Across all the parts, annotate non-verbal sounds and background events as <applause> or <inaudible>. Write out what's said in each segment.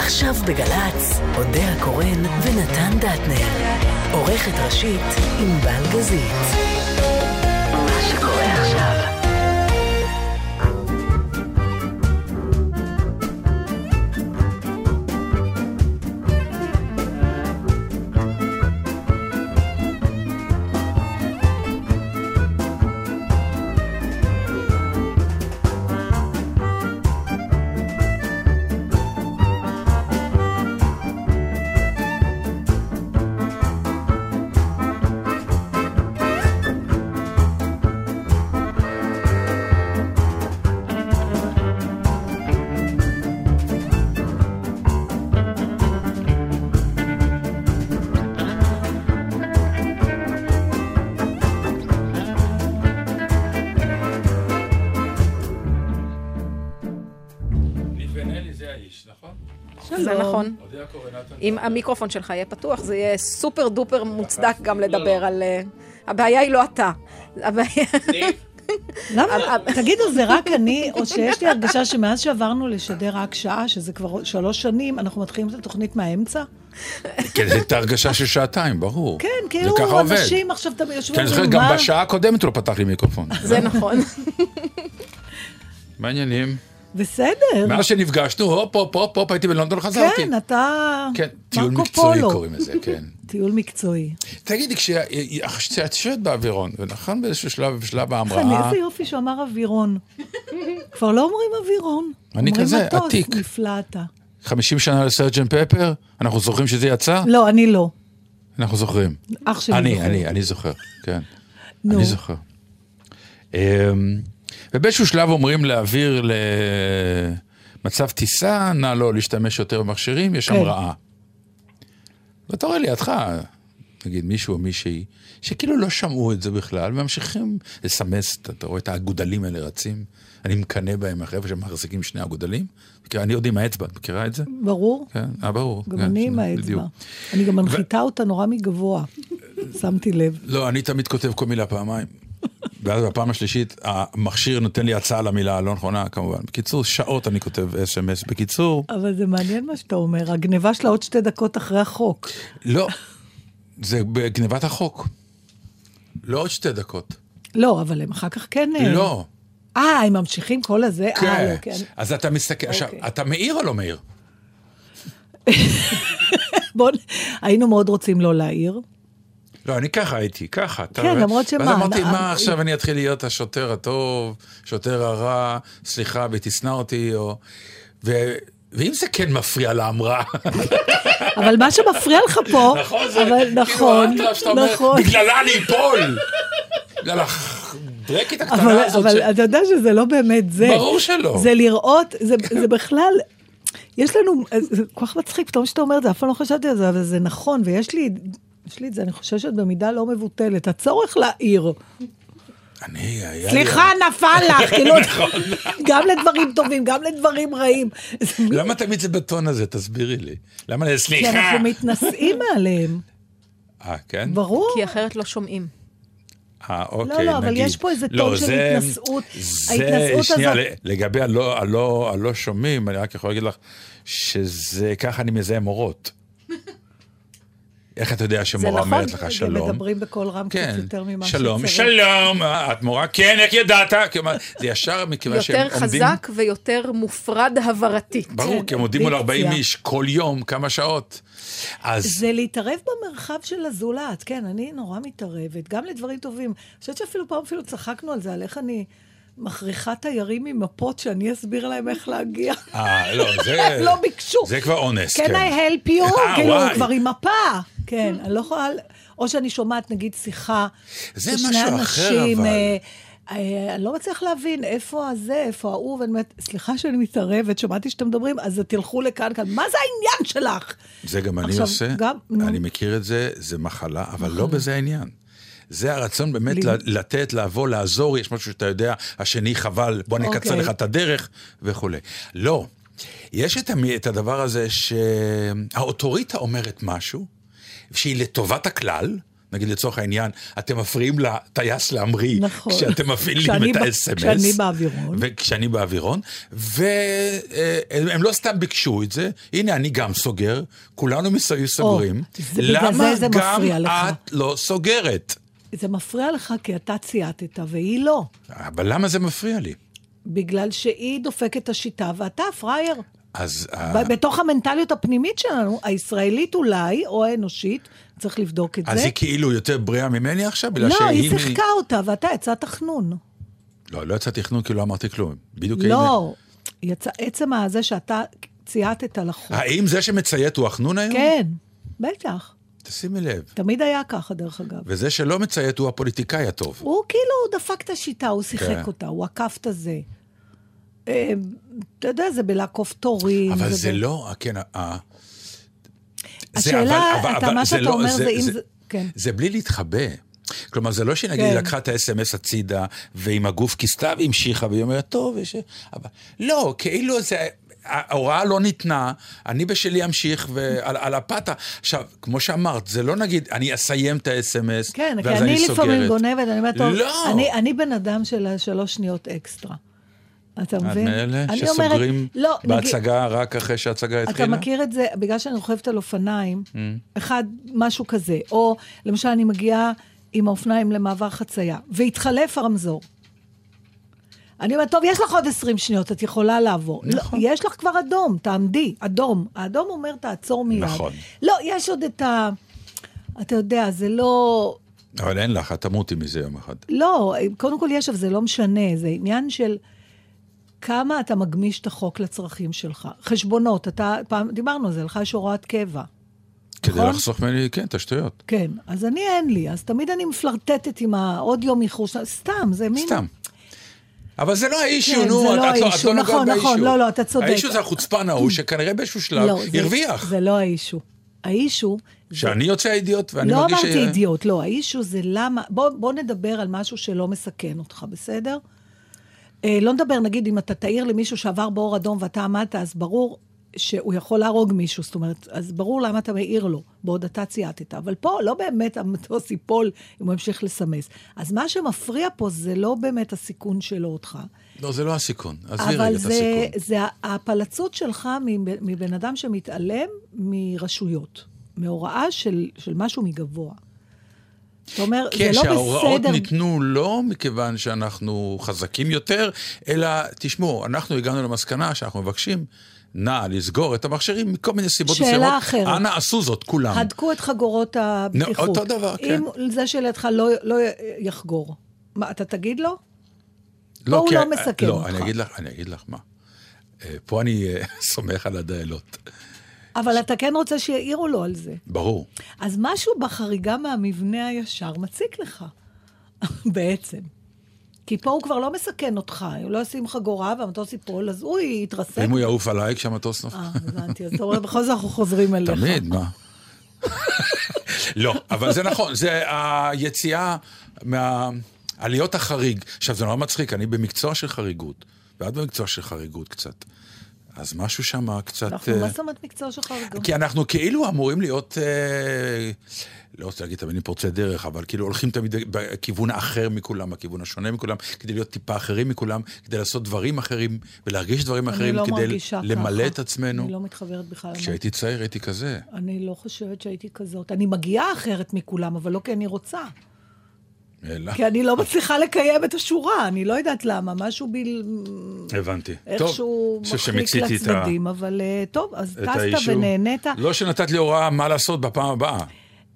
עכשיו בגל"צ, אודה הקורן ונתן דטנר. עורכת ראשית, ענבל גזית. אם המיקרופון שלך יהיה פתוח, זה יהיה סופר דופר מוצדק גם לדבר על... אה, הבעיה היא לא אתה. למה? תגידו, זה רק אני, או שיש לי הרגשה שמאז שעברנו לשדר רק שעה, שזה כבר שלוש שנים, אנחנו מתחילים את התוכנית מהאמצע? כן, זו הייתה הרגשה של שעתיים, ברור. כן, כאילו אנשים עכשיו תמיד יושבים... כן, זוכר, גם בשעה הקודמת הוא לא פתח לי מיקרופון. זה נכון. מה העניינים? בסדר. מאז שנפגשנו, הופ, הופ, הופ, הופ, הייתי בלונדון, חזרתי. כן, אתה... כן, טיול מקצועי קוראים לזה, כן. <laughs> טיול מקצועי. תגידי, כשאת יושבת באווירון, ונכון באיזשהו שלב, בשלב ההמראה... איזה יופי שהוא אמר אווירון. <laughs> כבר לא אומרים אווירון. אני כזה, עתיק. אומרים מטוס, נפלא אתה. 50 שנה לסרג'ן פפר? אנחנו זוכרים שזה יצא? לא, אני לא. אנחנו זוכרים. אח שלי זוכר. אני, אני, אני זוכר, כן. נו. אני זוכר. ובאיזשהו שלב אומרים להעביר למצב טיסה, נא לא להשתמש יותר במכשירים, יש כן. המראה. ואתה רואה לידך, נגיד מישהו או מישהי, שכאילו לא שמעו את זה בכלל, וממשיכים לסמס, אתה רואה את האגודלים האלה רצים, אני מקנא בהם, החבר'ה שמחזיקים שני אגודלים. אני עוד עם האצבע, את מכירה את זה? ברור. כן, אה, ברור. גם כן, אני עם האצבע. בדיוק. אני גם מנחיתה ו... אותה נורא מגבוה, <laughs> שמתי לב. לא, אני תמיד כותב כל מילה פעמיים. ואז בפעם השלישית, המכשיר נותן לי הצעה למילה הלא נכונה, כמובן. בקיצור, שעות אני כותב אס.אם.אס. בקיצור... אבל זה מעניין מה שאתה אומר, הגניבה שלה עוד שתי דקות אחרי החוק. לא, זה בגניבת החוק. לא עוד שתי דקות. לא, אבל הם אחר כך כן... אה, לא. אה, הם ממשיכים כל הזה? כן. אה, לא, כן. אז אתה מסתכל, עכשיו, אוקיי. אתה מעיר או לא מעיר? <laughs> בואו, היינו מאוד רוצים לא להעיר. לא, אני ככה הייתי, ככה. כן, למרות שמה... ואז אמרתי, מה עכשיו אני אתחיל להיות השוטר הטוב, שוטר הרע, סליחה, ותשנא אותי, או... ו... ואם זה כן מפריע להמראה... אבל מה שמפריע לך פה... <laughs> נכון, זה כאילו נכון, נכון. בגללה אני אפול! בגלל הדרקית הקטנה הזאת. אבל אתה יודע שזה לא באמת זה. ברור שלא. זה לראות, זה בכלל... יש לנו, זה כל כך מצחיק, פתאום שאתה אומר את זה, אף פעם לא חשבתי על זה, אבל זה נכון, ויש לי יש לי את זה, אני חוששת במידה לא מבוטלת, הצורך להעיר. אני, היה סליחה, נפל לך, <laughs> כאילו, גם לדברים טובים, גם לדברים רעים. למה תמיד זה בטון הזה? תסבירי לי. למה, סליחה. כי אנחנו מתנשאים מעליהם. אה, כן? ברור. כי אחרת לא שומעים. אה, אוקיי, נגיד. לא, לא, אבל יש פה איזה לא, טון של התנשאות. ההתנשאות הזאת... שנייה, לגבי הלא שומעים, אני רק יכול להגיד לך שזה, ככה אני מזהה מורות. איך אתה יודע שמורה נכון, אומרת לך שלום? זה נכון, מדברים בקול רם כן, קצת יותר ממה שצריך. שלום, שלום, את מורה? כן, איך ידעת? כלומר, זה ישר מכיוון שהם עומדים... יותר חזק ויותר מופרד הבהרתית. ברור, כי הם עומדים מול 40 איש כל יום, כמה שעות. אז... זה להתערב במרחב של הזולת, כן, אני נורא מתערבת, גם לדברים טובים. אני חושבת שאפילו פעם אפילו צחקנו על זה, על איך אני... מכריחה תיירים עם מפות שאני אסביר להם איך להגיע. <laughs> אה, לא, זה... <laughs> לא ביקשו. זה כבר אונס, כן. Can I help you? אה, כאילו, כבר עם מפה. כן, אני לא יכולה... או שאני שומעת, נגיד, שיחה... זה משהו אחר, אבל... אה, אה, אני לא מצליח להבין איפה הזה, איפה ההוא, ואני אומרת, סליחה שאני מתערבת, שמעתי שאתם מדברים, אז תלכו לכאן, כאן, מה זה העניין שלך? זה גם אני עושה, גם, אני מכיר את זה, זה מחלה, אבל לא בזה העניין. זה הרצון באמת לתת, לבוא, לעזור, יש משהו שאתה יודע, השני חבל, בוא נקצר אוקיי. לך את הדרך וכולי. לא, יש את, את הדבר הזה שהאוטוריטה אומרת משהו, שהיא לטובת הכלל, נגיד לצורך העניין, אתם מפריעים לטייס להמריא, נכון. כשאתם מפעילים כשאני את ה-SMS. כשאני באווירון. וכשאני באווירון, והם לא סתם ביקשו את זה, הנה אני גם סוגר, כולנו מסביב סוגרים. בגלל למה גם. את לא סוגרת? זה מפריע לך כי אתה צייתת והיא לא. אבל למה זה מפריע לי? בגלל שהיא דופקת את השיטה ואתה פראייר. אז... אה, בתוך המנטליות הפנימית שלנו, הישראלית אולי, או האנושית, צריך לבדוק את אז זה. היא כאילו יותר בריאה ממני עכשיו? בגלל לא, שהיא היא מ- שיחקה אותה, ואתה יצאת חנון. לא, לא יצא תכנון כי לא אמרתי כלום. בדיוק לא, יצא, עצם הזה שאתה צייתת לחוק. האם זה שמציית הוא החנון היום? כן, בטח. תשימי לב. תמיד היה ככה, דרך אגב. וזה שלא מציית הוא הפוליטיקאי הטוב. הוא כאילו דפק את השיטה, הוא שיחק כן. אותה, הוא עקף את הזה. אה, אתה יודע, זה בלעקוף תורים. אבל זה ב- לא, כן, ה- זה- השאלה, אבל- אתה- אבל מה זה שאתה לא- אומר זה אם זה... כן. זה בלי להתחבא. כלומר, זה לא שנגיד כן. לקחה את ה-SMS הצידה, ועם הגוף כיסתה והמשיכה, והיא אומרת, טוב, יש... אבל... לא, כאילו זה... ההוראה לא ניתנה, אני בשלי אמשיך ועל על הפתה. עכשיו, כמו שאמרת, זה לא נגיד, אני אסיים את ה-SMS, כן, כי ואז אני אני סוגרת. לפעמים גונבת, אני אומרת, טוב, לא. אני, אני בן אדם של השלוש שניות אקסטרה. אתה את מבין? מאלה אני שסוגרים אומרת, לא, נגיד- בהצגה רק אחרי שההצגה אתה התחילה? מכיר את זה, בגלל שאני רוכבת על אופניים, Mm. אחד, משהו כזה, או למשל אני מגיעה עם האופניים למעבר חצייה, והתחלף הרמזור. אני אומרת, טוב, יש לך עוד 20 שניות, את יכולה לעבור. נכון. לא, יש לך כבר אדום, תעמדי, אדום. האדום אומר, תעצור מיד. נכון. לא, יש עוד את ה... אתה יודע, זה לא... אבל אין לך, את תמותי מזה יום אחד. לא, קודם כל יש, אבל זה לא משנה, זה עניין של כמה אתה מגמיש את החוק לצרכים שלך. חשבונות, אתה, פעם דיברנו על זה, לך יש הוראת קבע. כדי נכון? לחסוך ממני, כן, את השטויות. כן, אז אני אין לי, אז תמיד אני מפלרטטת עם העוד יום איחור, סתם, זה מין... סתם. אבל זה לא האישו, כן, נו, זה את לא את לא- את לא נוגעת נכון, באישו. נכון, לא, לא, אתה צודק. האישו זה החוצפן ההוא, <clears throat> שכנראה באיזשהו שלב לא, זה- הרוויח. זה לא האישו. האישו... שאני יוצא אידיוט ואני לא מרגיש אמרתי אידיוט, לא, האישו זה למה... בוא, בוא נדבר על משהו שלא מסכן אותך, בסדר? אה, לא נדבר, נגיד, אם אתה תעיר למישהו שעבר באור אדום ואתה עמדת, אז ברור שהוא יכול להרוג מישהו, זאת אומרת, אז ברור למה אתה מעיר לו, בעוד אתה צייתת. אבל פה לא באמת המטוס ייפול אם הוא ימשיך לסמס. אז מה שמפריע פה זה לא באמת הסיכון שלו אותך. לא, זה לא הסיכון. עזבי רגע אבל את זה, הסיכון. זה ההפלצות שלך מב- מבן אדם שמתעלם מרשויות, מהוראה של, של משהו מגבוה. אתה אומר, כן, זה לא שההוראות בסדר. ניתנו לא מכיוון שאנחנו חזקים יותר, אלא, תשמעו, אנחנו הגענו למסקנה שאנחנו מבקשים, נא לסגור את המכשירים מכל מיני סיבות שאלה מסוימות. אחרת. אנא עשו זאת, כולם. הדקו את חגורות הבטיחות. אותו דבר, כן. אם זה שלידך לא, לא יחגור, מה, אתה תגיד לו? לא, הוא כי- לא מסכן לא, אותך. אני אגיד לך, אני אגיד לך מה. אה, פה אני אה, <laughs> סומך על הדיילות. אבל אתה כן רוצה שיעירו לו על זה. ברור. אז משהו בחריגה מהמבנה הישר מציק לך, <laughs> בעצם. כי פה הוא כבר לא מסכן אותך, הוא לא ישים חגורה והמטוס ייפול, אז הוא יתרסק. אם הוא יעוף עליי כשהמטוס נופל. אה, הבנתי, אז אתה רואה, בכל זאת אנחנו חוזרים אליך. תמיד, מה? לא, אבל זה נכון, זה היציאה מהעליות החריג. עכשיו, זה נורא מצחיק, אני במקצוע של חריגות, ואת במקצוע של חריגות קצת. אז משהו שם קצת... אנחנו, אה, מה זאת אומרת מקצוע שלך? גם? כי אנחנו כאילו אמורים להיות, אה, לא רוצה להגיד תמיד פורצי דרך, אבל כאילו הולכים תמיד בכיוון האחר מכולם, בכיוון השונה מכולם, כדי להיות טיפה אחרים מכולם, כדי לעשות דברים אחרים ולהרגיש דברים אחרים, לא כדי למלא ככה. את עצמנו. אני לא מתחברת בכלל. כשהייתי צעיר הייתי כזה. אני לא חושבת שהייתי כזאת. אני מגיעה אחרת מכולם, אבל לא כי אני רוצה. אלא. כי אני לא מצליחה לקיים את השורה, אני לא יודעת למה, משהו bil... הבנתי. איכשהו חושב מחליק את ה- לצדדים, אבל אה, טוב, אז טסת. ונהנית. לא שנתת לי הוראה מה לעשות בפעם הבאה.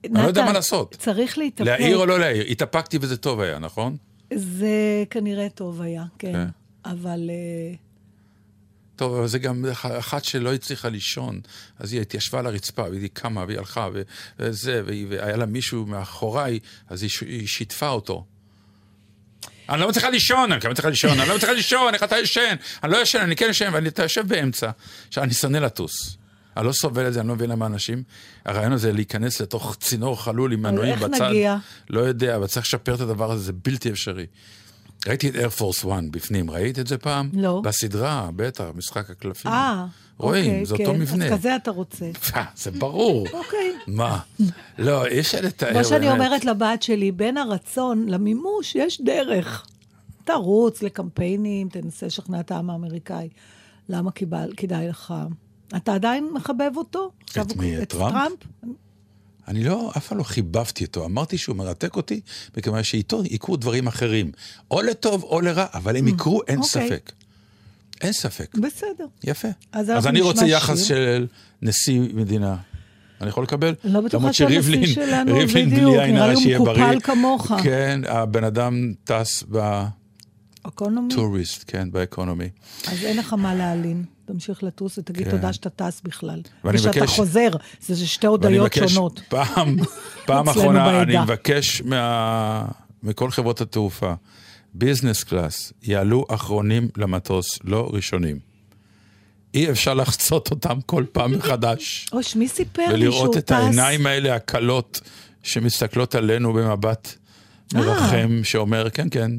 אני לא יודע נתן, מה לעשות. צריך להתאפק. להעיר או לא להעיר. התאפקתי וזה טוב היה, נכון? זה כנראה טוב היה, כן. כן. אבל אה, טוב, אבל זה גם אחת שלא הצליחה לישון, אז היא התיישבה על הרצפה, והיא קמה, והיא הלכה, וזה, והיא- והיה לה מישהו מאחוריי, אז היא היא שיתפה אותו. אני לא מצליחה לישון, אני לא מצליחה לישון, אני לא מצליחה לישון, איך אתה ישן? אני לא ישן, אני כן ישן, ואני יושב באמצע. עכשיו, אני שונא לטוס. אני לא סובל את זה, אני לא מבין למה אנשים... הרעיון הזה להיכנס לתוך צינור חלול עם מנועים איך בצד. נגיע? לא יודע, אבל צריך לשפר את הדבר הזה, זה בלתי אפשרי. ראיתי את איירפורס 1 בפנים, ראית את זה פעם? לא. בסדרה, בטח, משחק הקלפים. אה, רואים, אוקיי, זה אותו כן. מבנה. אז כזה אתה רוצה. <laughs> אה, זה ברור. אוקיי. מה? לא, אי אפשר לתאר. כמו שאני באמת. אומרת לבת שלי, בין הרצון למימוש יש דרך. תרוץ לקמפיינים, תנסה לשכנע את העם האמריקאי. למה קיבל, כדאי לך? אתה עדיין מחבב אותו? הוא- מי, את טראמפ? אני לא, אף פעם לא חיבבתי אותו. אמרתי שהוא מרתק אותי, מכיוון שאיתו יקרו דברים אחרים. או לטוב או לרע, אבל הם יקרו, אין אוקיי. ספק. אין ספק. בסדר. יפה. אז אז אני רוצה יחס שיר. של נשיא מדינה. אני יכול לקבל? לא בטוחה שהנשיא שריבלין- שלנו, ריבלין בדיוק, נראה לי הוא מקופל. כמוך. כן, הבן אדם טס economy? בטוריסט, כן, ב economy. אז אין לך מה להלין. תמשיך לטוס ותגיד כן. תודה שאתה טס בכלל. ואני ושאתה מבקש- חוזר, זה שתי הודיות שונות. פעם, <laughs> פעם אחרונה, אני בעדה. מבקש מה, מכל חברות התעופה, business class, יעלו אחרונים למטוס, לא ראשונים. אי אפשר לחצות אותם כל פעם מחדש, אוש, מי סיפר לי שהוא ולראות את טס? העיניים האלה הקלות שמסתכלות עלינו במבט מרחם, שאומר, כן, כן,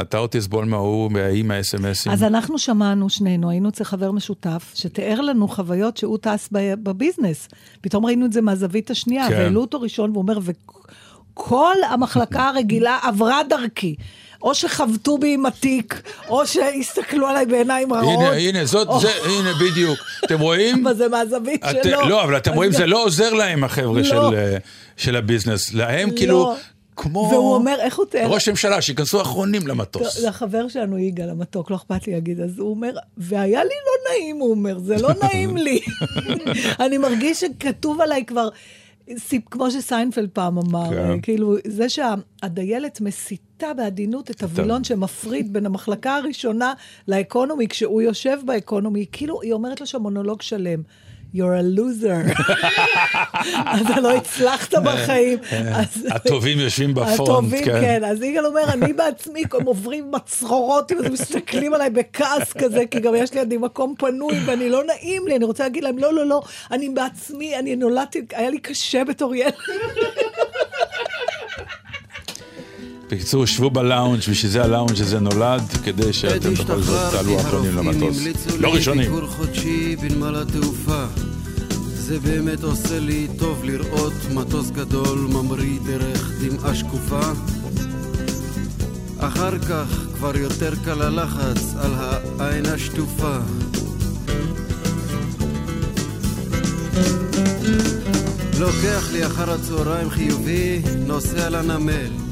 אתה עוד תסבול מההוא, מההיא, מהאס.אם.אסים. אז אנחנו שמענו שנינו, היינו אצל חבר משותף, שתיאר לנו חוויות שהוא טס בביזנס. פתאום ראינו את זה מהזווית השנייה, כן. והעלו אותו ראשון, והוא אומר, וכל המחלקה הרגילה עברה דרכי. או שחבטו בי עם התיק, או שהסתכלו עליי בעיניים רעות. הנה, הנה, זאת, או- זה, הנה, בדיוק. אתם רואים? אבל זה מהזווית את, שלו. לא, אבל אתם רואים, זה לא עוזר להם, החבר'ה לא. של, אה, של הביזנס. להם כאילו, כמו והוא אומר, איך הוא תיאר? ראש הממשלה, שייכנסו אחרונים למטוס. זה החבר שלנו, יגאל המתוק, לא אכפת לי להגיד, אז הוא אומר, והיה לי לא נעים, הוא אומר, זה לא נעים לי. <laughs> אני מרגיש שכתוב עליי כבר, כמו שסיינפלד פעם אמר, כן. כאילו, זה שהדיילת מסיתה בעדינות את הווילון שמפריד בין המחלקה הראשונה לאקונומי, כשהוא יושב באקונומי, כאילו, היא אומרת לו שם מונולוג שלם. You're a loser. <laughs> אתה לא הצלחת בחיים. אז- הטובים יושבים בפרונט, הטובים, כן. כן. אז יגאל אומר, אני בעצמי, הם עוברים מצרורות, הם מסתכלים עליי בכעס כזה, כי גם יש לידי מקום פנוי, ואני לא נעים לי, אני רוצה להגיד להם, לא, לא, לא, אני בעצמי, אני נולדתי, היה לי קשה בתור ילד. בקיצור, שבו בלאונג', בשביל זה הלאונג' הזה נולד, כדי שאתם בכל זאת תעלו אחרונים למטוס. לא ראשונים. זה באמת עושה לי טוב לראות מטוס גדול ממריא דרך דמעה שקופה. אחר כך כבר יותר קל הלחץ על העין השטופה. לוקח לי אחר הצהריים חיובי, נוסע לנמל.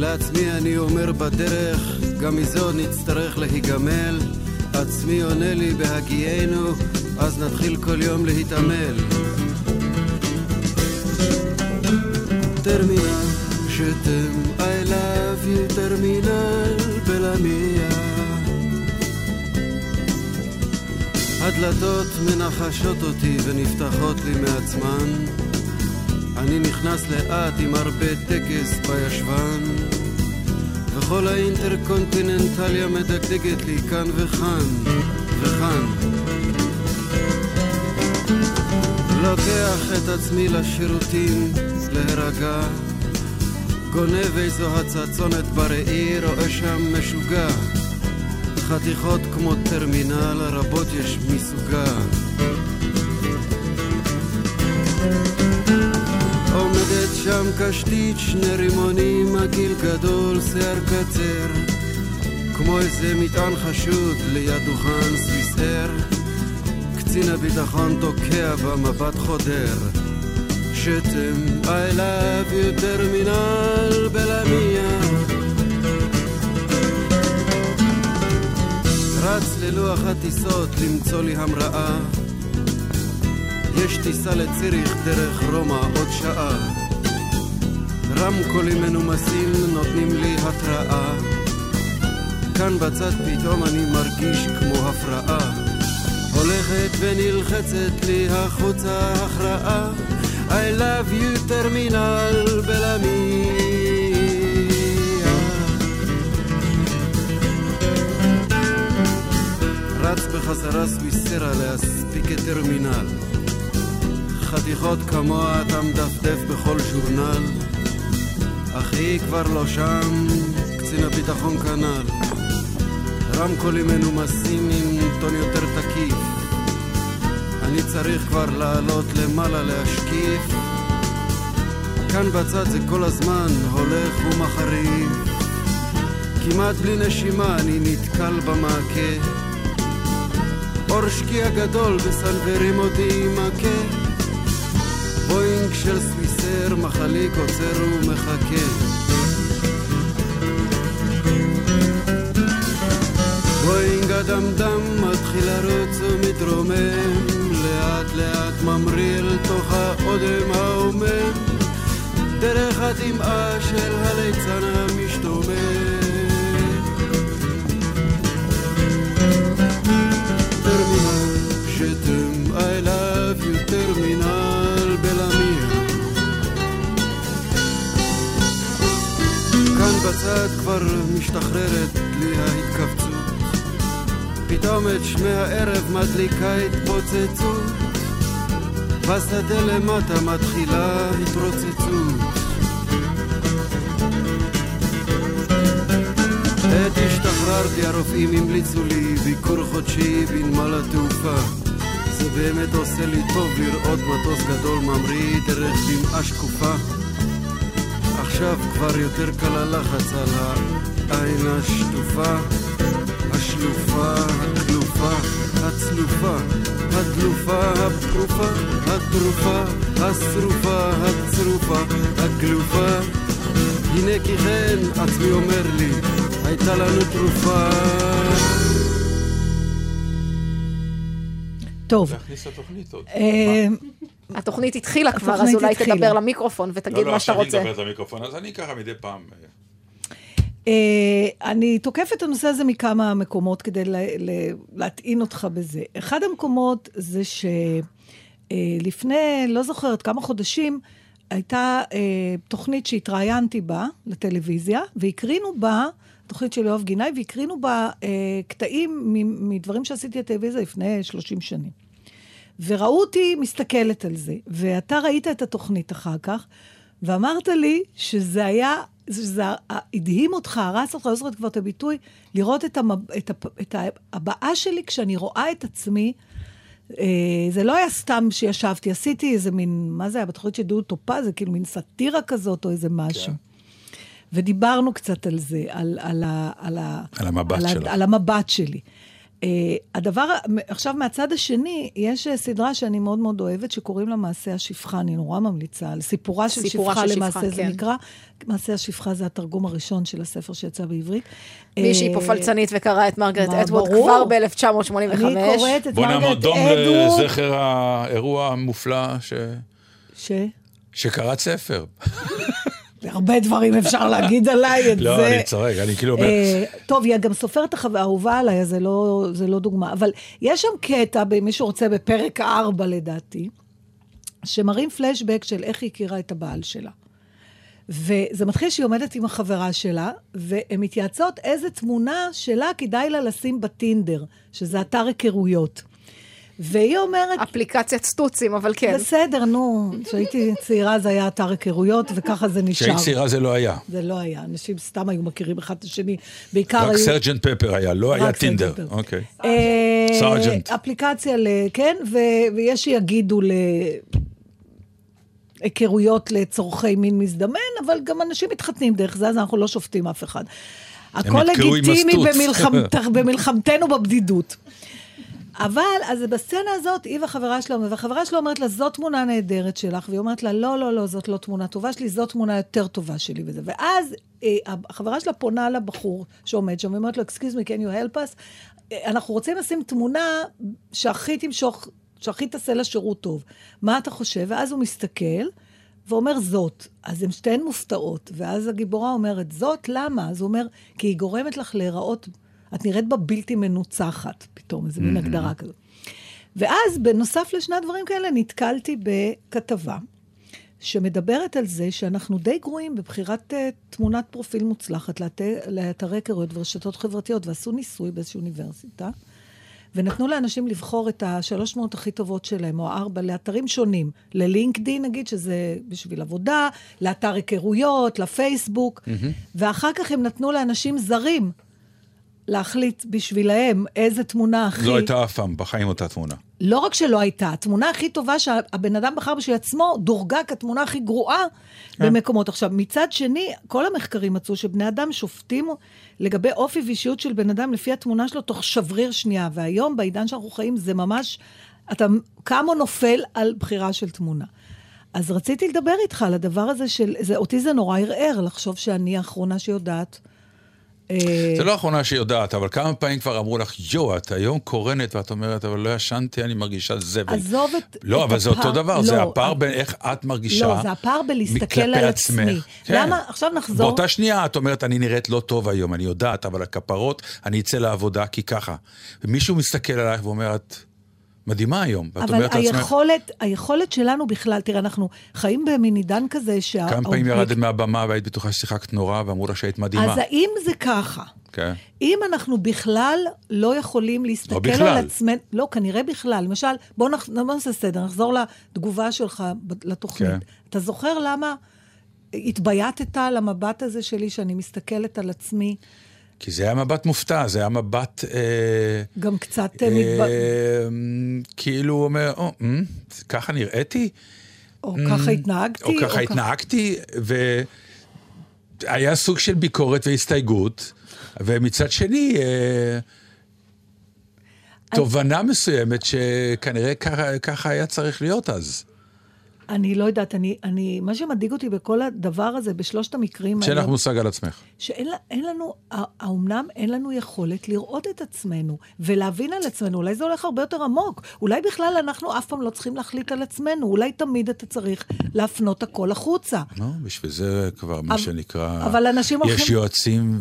לעצמי אני אומר בדרך, גם מזה עוד נצטרך להיגמל. עצמי עונה לי בהגיינו, אז נתחיל כל יום להתעמל. טרמינל, שתם, I love you, טרמינל בלמיה. הדלתות מנחשות אותי ונפתחות לי מעצמן. אני נכנס לאט עם הרבה טקס בישבן וכל האינטרקונטיננטליה מדגדגת לי כאן וכאן וכאן. לוקח את עצמי לשירותים להירגע גונב איזו הצצונת בראי רואה שם משוגע. חתיכות כמו טרמינל רבות יש מסוגה שם קשתית, שני רימונים, הגיל גדול, שיער קצר. כמו איזה מטען חשוד ליד דוכן סוויסר קצין הביטחון תוקע במבט חודר. שתם, I love you, טרמינל בלמיה. רץ ללוח הטיסות למצוא לי המראה. יש טיסה לציריך דרך רומא עוד שעה רמקולים מנומסים נותנים לי התראה. כאן בצד פתאום אני מרגיש כמו הפרעה. הולכת ונלחצת לי החוצה הכרעה. I love you טרמינל בלמיה. רץ בחזרה סוויסרה להספיק את טרמינל. חתיכות כמוה אתה מדפדף בכל ז'ורנל היא כבר לא שם, קצין הביטחון כנ"ל. רמקולים מנומסים עם טון יותר תקיף. אני צריך כבר לעלות למעלה להשקיף. כאן בצד זה כל הזמן הולך ומחריף. כמעט בלי נשימה אני נתקל במעקה. אור שקיע גדול בסנוורים אותי מכה. בואינג של סוויסר מחליק עוצר ומחכה. בואינג הדמדם מתחיל לרוץ ומתרומם, לאט לאט ממריא אל תוך האודם ההומם, דרך הדמעה של הליצן המשתומם. בצד כבר משתחררת לי ההתכווצות. פתאום את שמי הערב מדליקה התפוצצות בשדה למטה מתחילה התרוצצות. עת השתחררתי הרופאים המליצו לי ביקור חודשי בנמל התעופה. זה באמת עושה לי טוב לראות מטוס גדול ממריא דרך דמעה שקופה עכשיו כבר יותר קל הלחץ על העין השטופה, השלופה, הכלופה, הצלופה, הדלופה, הפרופה, הטרופה, השרופה, הצרופה, הגלופה. הנה כי כן, עצמי אומר לי, הייתה לנו תרופה. טוב. התוכנית התחילה כבר, אז אולי התחילה. תדבר למיקרופון ותגיד לא, לא, מה שאתה רוצה. לא, לא, עכשיו היא מדברת למיקרופון, אז אני ככה מדי פעם... Uh, אני תוקפת את הנושא הזה מכמה מקומות כדי לה, לה, להטעין אותך בזה. אחד המקומות זה שלפני, אה, לא זוכרת, כמה חודשים, הייתה תוכנית שהתראיינתי בה לטלוויזיה, והקרינו בה, תוכנית של יואב גינאי, והקרינו בה קטעים מדברים שעשיתי לטלוויזיה לפני 30 שנים. וראו אותי מסתכלת על זה, ואתה ראית את התוכנית אחר כך, ואמרת לי שזה היה, שזה הדהים אותך, הרס אותך, לא זוכרת כבר את הביטוי, לראות את, המב, את, הפ, את הבעה שלי כשאני רואה את עצמי. אה, זה לא היה סתם שישבתי, עשיתי איזה מין, מה זה היה? בתוכנית של דודו טופז, זה כאילו מין סאטירה כזאת או איזה משהו. כן. ודיברנו קצת על זה, על, על, על, על המבט על, על המבט שלי. Uh, הדבר, עכשיו מהצד השני, יש uh, סדרה שאני מאוד מאוד אוהבת, שקוראים לה מעשה השפחה, אני נורא ממליצה, על סיפורה של סיפורה שפחה של למעשה, שפחה, זה כן. נקרא. מעשה השפחה זה התרגום הראשון של הספר שיצא בעברית. מישהי uh, פה פלצנית וקרא את מרגרט אדוורד כבר ב-1985. אני קוראת את מרגרט אדוורד. בוא נעמוד דום לזכר האירוע המופלא ש... ש? שקראת ספר. <laughs> הרבה דברים אפשר להגיד עליי, את לא, זה. לא, אני צוחק, אני כאילו אומר... אה, טוב, היא גם סופרת האהובה עליי, אז זה לא, זה לא דוגמה. אבל יש שם קטע, מי שרוצה, בפרק 4 לדעתי, שמראים פלשבק של איך היא הכירה את הבעל שלה. וזה מתחיל שהיא עומדת עם החברה שלה, והן מתייעצות איזה תמונה שלה כדאי לה לשים בטינדר, שזה אתר היכרויות. והיא אומרת... אפליקציית סטוצים, אבל כן. בסדר, נו. כשהייתי צעירה זה היה אתר היכרויות, וככה זה נשאר. כשהיית צעירה זה לא היה. זה לא היה. אנשים סתם היו מכירים אחד את השני. בעיקר רק היו... רק סרג'נט פפר היה, לא היה טינדר. אוקיי. אה, סרג'נט. אפליקציה, כן, ויש שיגידו ל... היכרויות לצורכי מין מזדמן, אבל גם אנשים מתחתנים דרך זה, אז אנחנו לא שופטים אף אחד. הכל לגיטימי <laughs> במלחמתנו בבדידות. אבל, אז בסצנה הזאת, היא והחברה שלה, והחברה שלה אומרת לה, זאת תמונה נהדרת שלך, והיא אומרת לה, לא, לא, לא, זאת לא תמונה טובה שלי, זאת תמונה יותר טובה שלי וזה. ואז אה, החברה שלה פונה לבחור שעומד שם, ואומרת לו, excuse me, can you help us? אה, אנחנו רוצים לשים תמונה שהכי תמשוך, שהכי תעשה לה שירות טוב. מה אתה חושב? ואז הוא מסתכל, ואומר זאת. אז הן שתיהן מופתעות, ואז הגיבורה אומרת, זאת, למה? אז הוא אומר, כי היא גורמת לך להיראות... את נראית בה בלתי מנוצחת, פתאום, איזה מין הגדרה כזאת. ואז, בנוסף לשני הדברים כאלה, נתקלתי בכתבה שמדברת על זה שאנחנו די גרועים בבחירת uh, תמונת פרופיל מוצלחת לאתרי היכרויות ורשתות חברתיות, ועשו ניסוי באיזושהי אוניברסיטה, ונתנו לאנשים לבחור את השלוש מאות הכי טובות שלהם, או ארבע, לאתרים שונים. ללינקדין, נגיד, שזה בשביל עבודה, לאתר היכרויות, לפייסבוק, mm-hmm. ואחר כך הם נתנו לאנשים זרים להחליט בשבילהם איזה תמונה הכי... לא הייתה אף פעם בחיים אותה תמונה. לא רק שלא הייתה, התמונה הכי טובה שהבן אדם בחר בשביל עצמו, דורגה כתמונה הכי גרועה כן. במקומות. עכשיו, מצד שני, כל המחקרים מצאו שבני אדם שופטים לגבי אופי ואישיות של בן אדם לפי התמונה שלו תוך שבריר שנייה. והיום, בעידן שאנחנו חיים, זה ממש, אתה קם או נופל על בחירה של תמונה. אז רציתי לדבר איתך על הדבר הזה של, זה, אותי זה נורא ערער לחשוב שאני האחרונה שיודעת. אה, זה לא האחרונה שיודעת, אבל כמה פעמים כבר אמרו לך, יואו, את היום קורנת, ואת אומרת, אבל לא ישנתי, אני מרגישה זבל. עזוב את הפער. לא, אבל זה אותו דבר, זה הפער בין איך את מרגישה. לא, זה הפער בלהסתכל על עצמי. כן. למה? עכשיו נחזור. באותה שנייה את אומרת, אני נראית לא טוב היום, אני יודעת, אבל הכפרות, אני אצא לעבודה כי ככה. ומישהו מסתכל עלייך ואומר, את... מדהימה היום. אבל היכולת, עצמך... היכולת שלנו בכלל, תראה, אנחנו חיים במין עידן כזה שה... כמה פעמים ירדת מהבמה והיית בטוחה ששיחקת נורא ואמרו לך שהיית מדהימה. אז האם זה ככה? כן. אם אנחנו בכלל לא יכולים להסתכל לא בכלל. על עצמנו... לא, כנראה בכלל. למשל, בואו נח... נעשה סדר, נחזור לתגובה שלך לתוכנית. כן. אתה זוכר למה התבייתת על המבט הזה שלי, שאני מסתכלת על עצמי? כי זה היה מבט מופתע, זה היה מבט... אה, גם קצת... אה, אה מתב... כאילו הוא אומר, או, אה, ככה נראיתי? או אה, ככה התנהגתי? או ככה או התנהגתי, והיה סוג של ביקורת והסתייגות, ומצד שני... אה, תובנה מסוימת שכנראה ככה, ככה היה צריך להיות אז. אני לא יודעת, אני, אני, מה שמדאיג אותי בכל הדבר הזה, בשלושת המקרים האלה... שאין לך מושג על עצמך. שאין לנו, האומנם אין לנו יכולת לראות את עצמנו ולהבין על עצמנו. אולי זה הולך הרבה יותר עמוק. אולי בכלל אנחנו אף פעם לא צריכים להחליט על עצמנו. אולי תמיד אתה צריך להפנות הכל החוצה. לא, בשביל זה כבר מה שנקרא... אבל אנשים הולכים... יש יועצים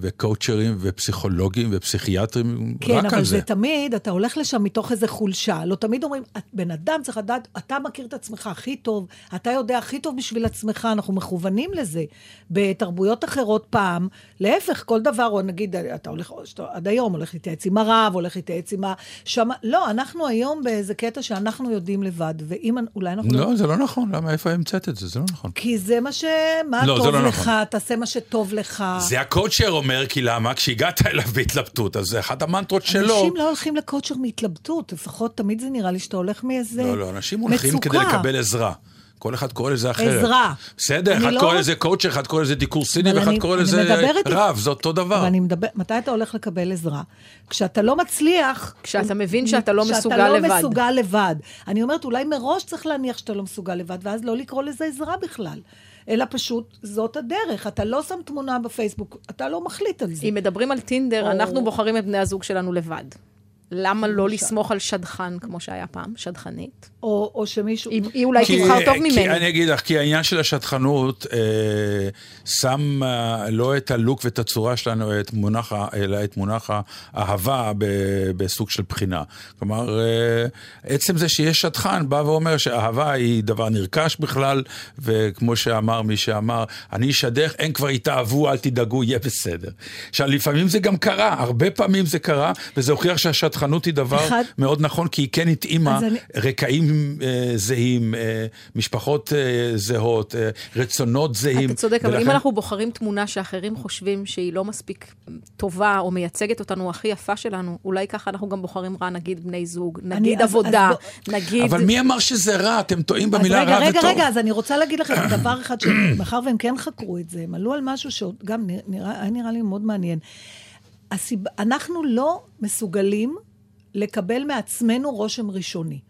וקואוצ'רים ופסיכולוגים ופסיכיאטרים כן, רק על זה. כן, אבל זה תמיד, אתה הולך לשם מתוך איזה חולשה. לא תמיד אומרים, בן אדם צריך לדעת, אתה מכיר את עצמך הכי טוב, אתה יודע הכי טוב בשביל עצמך, אנחנו מכוונים לזה. בתרבויות אחרות פעם, להפך, כל דבר, או נגיד, אתה הולך, שאתה, עד היום הולך להתייעץ עם הרב, הולך להתייעץ עם ה... שמה, לא, אנחנו היום באיזה קטע שאנחנו יודעים לבד, ואם אולי אנחנו... לא, לא... זה לא נכון, למה, איפה המצאת את זה? זה לא נכון. כי זה מה ש... מה לא, טוב לא לך, נכון. תעשה מה שטוב לך. זה הקואוצ'ר אומר, כי למה? כשהגעת אליו בהתלבטות, אז זה אחת המנטרות שלו. אנשים לא הולכים לקואוצ'ר מהתלבטות, לפחות תמיד זה נראה לי שאתה הולך מאיזה לא, לא, אנשים הולכים כדי לקבל עזרה. כל אחד קורא לזה אחרת. עזרה. בסדר, אחד לא... קורא לזה קואוצ'ר, אחד קורא לזה דיקור סיני, ואחד אני, קורא לזה רב, זה אותו דבר. אבל אני מדבר, מתי אתה הולך לקבל עזרה? כשאתה לא מצליח... כשאתה מבין שאתה לא מסוגל לבד. שאתה לא מסוגל לבד. אני אומרת, אולי מראש צריך להניח שאתה לא מסוגל לבד, ואז לא לקרוא לזה עזרה בכלל. אלא פשוט זאת הדרך. אתה לא שם תמונה בפייסבוק, אתה לא מחליט על זה. אם מדברים על טינדר, או... אנחנו בוחרים את בני הזוג שלנו לבד. למה לא לסמוך על שדכן, כמו שהיה פעם, שדכנית? או, או שמישהו... היא, היא אולי כי, תבחר טוב כי, ממני. אני אגיד לך, כי העניין של השדכנות אה, שם אה, לא את הלוק ואת הצורה שלנו, את מונח, אלא את מונח האהבה ב, בסוג של בחינה. כלומר, אה, עצם זה שיש שדכן בא ואומר שאהבה היא דבר נרכש בכלל, וכמו שאמר מי שאמר, אני אשדך, הם כבר יתאהבו, אל תדאגו, יהיה בסדר. עכשיו, לפעמים זה גם קרה, הרבה פעמים זה קרה, וזה הוכיח שהשדכנות... חדשנות היא דבר אחד... מאוד נכון, כי היא כן התאימה אני... רקעים אה, זהים, אה, משפחות אה, זהות, אה, רצונות זהים. אתה צודק, ולכן... אבל אם אנחנו בוחרים תמונה שאחרים חושבים שהיא לא מספיק טובה, או מייצגת אותנו הכי יפה שלנו, אולי ככה אנחנו גם בוחרים רע, נגיד בני זוג, נגיד אני, עבודה, אז, אז נגיד... אבל מי אמר שזה רע? אתם טועים במילה רגע, רע רגע, וטוב. רגע, רגע, אז אני רוצה להגיד לכם <coughs> דבר אחד, שמאחר <coughs> והם כן חקרו את זה, הם עלו על משהו שגם נראה, היה נראה לי מאוד מעניין. הסיב... אנחנו לא מסוגלים לקבל מעצמנו רושם ראשוני.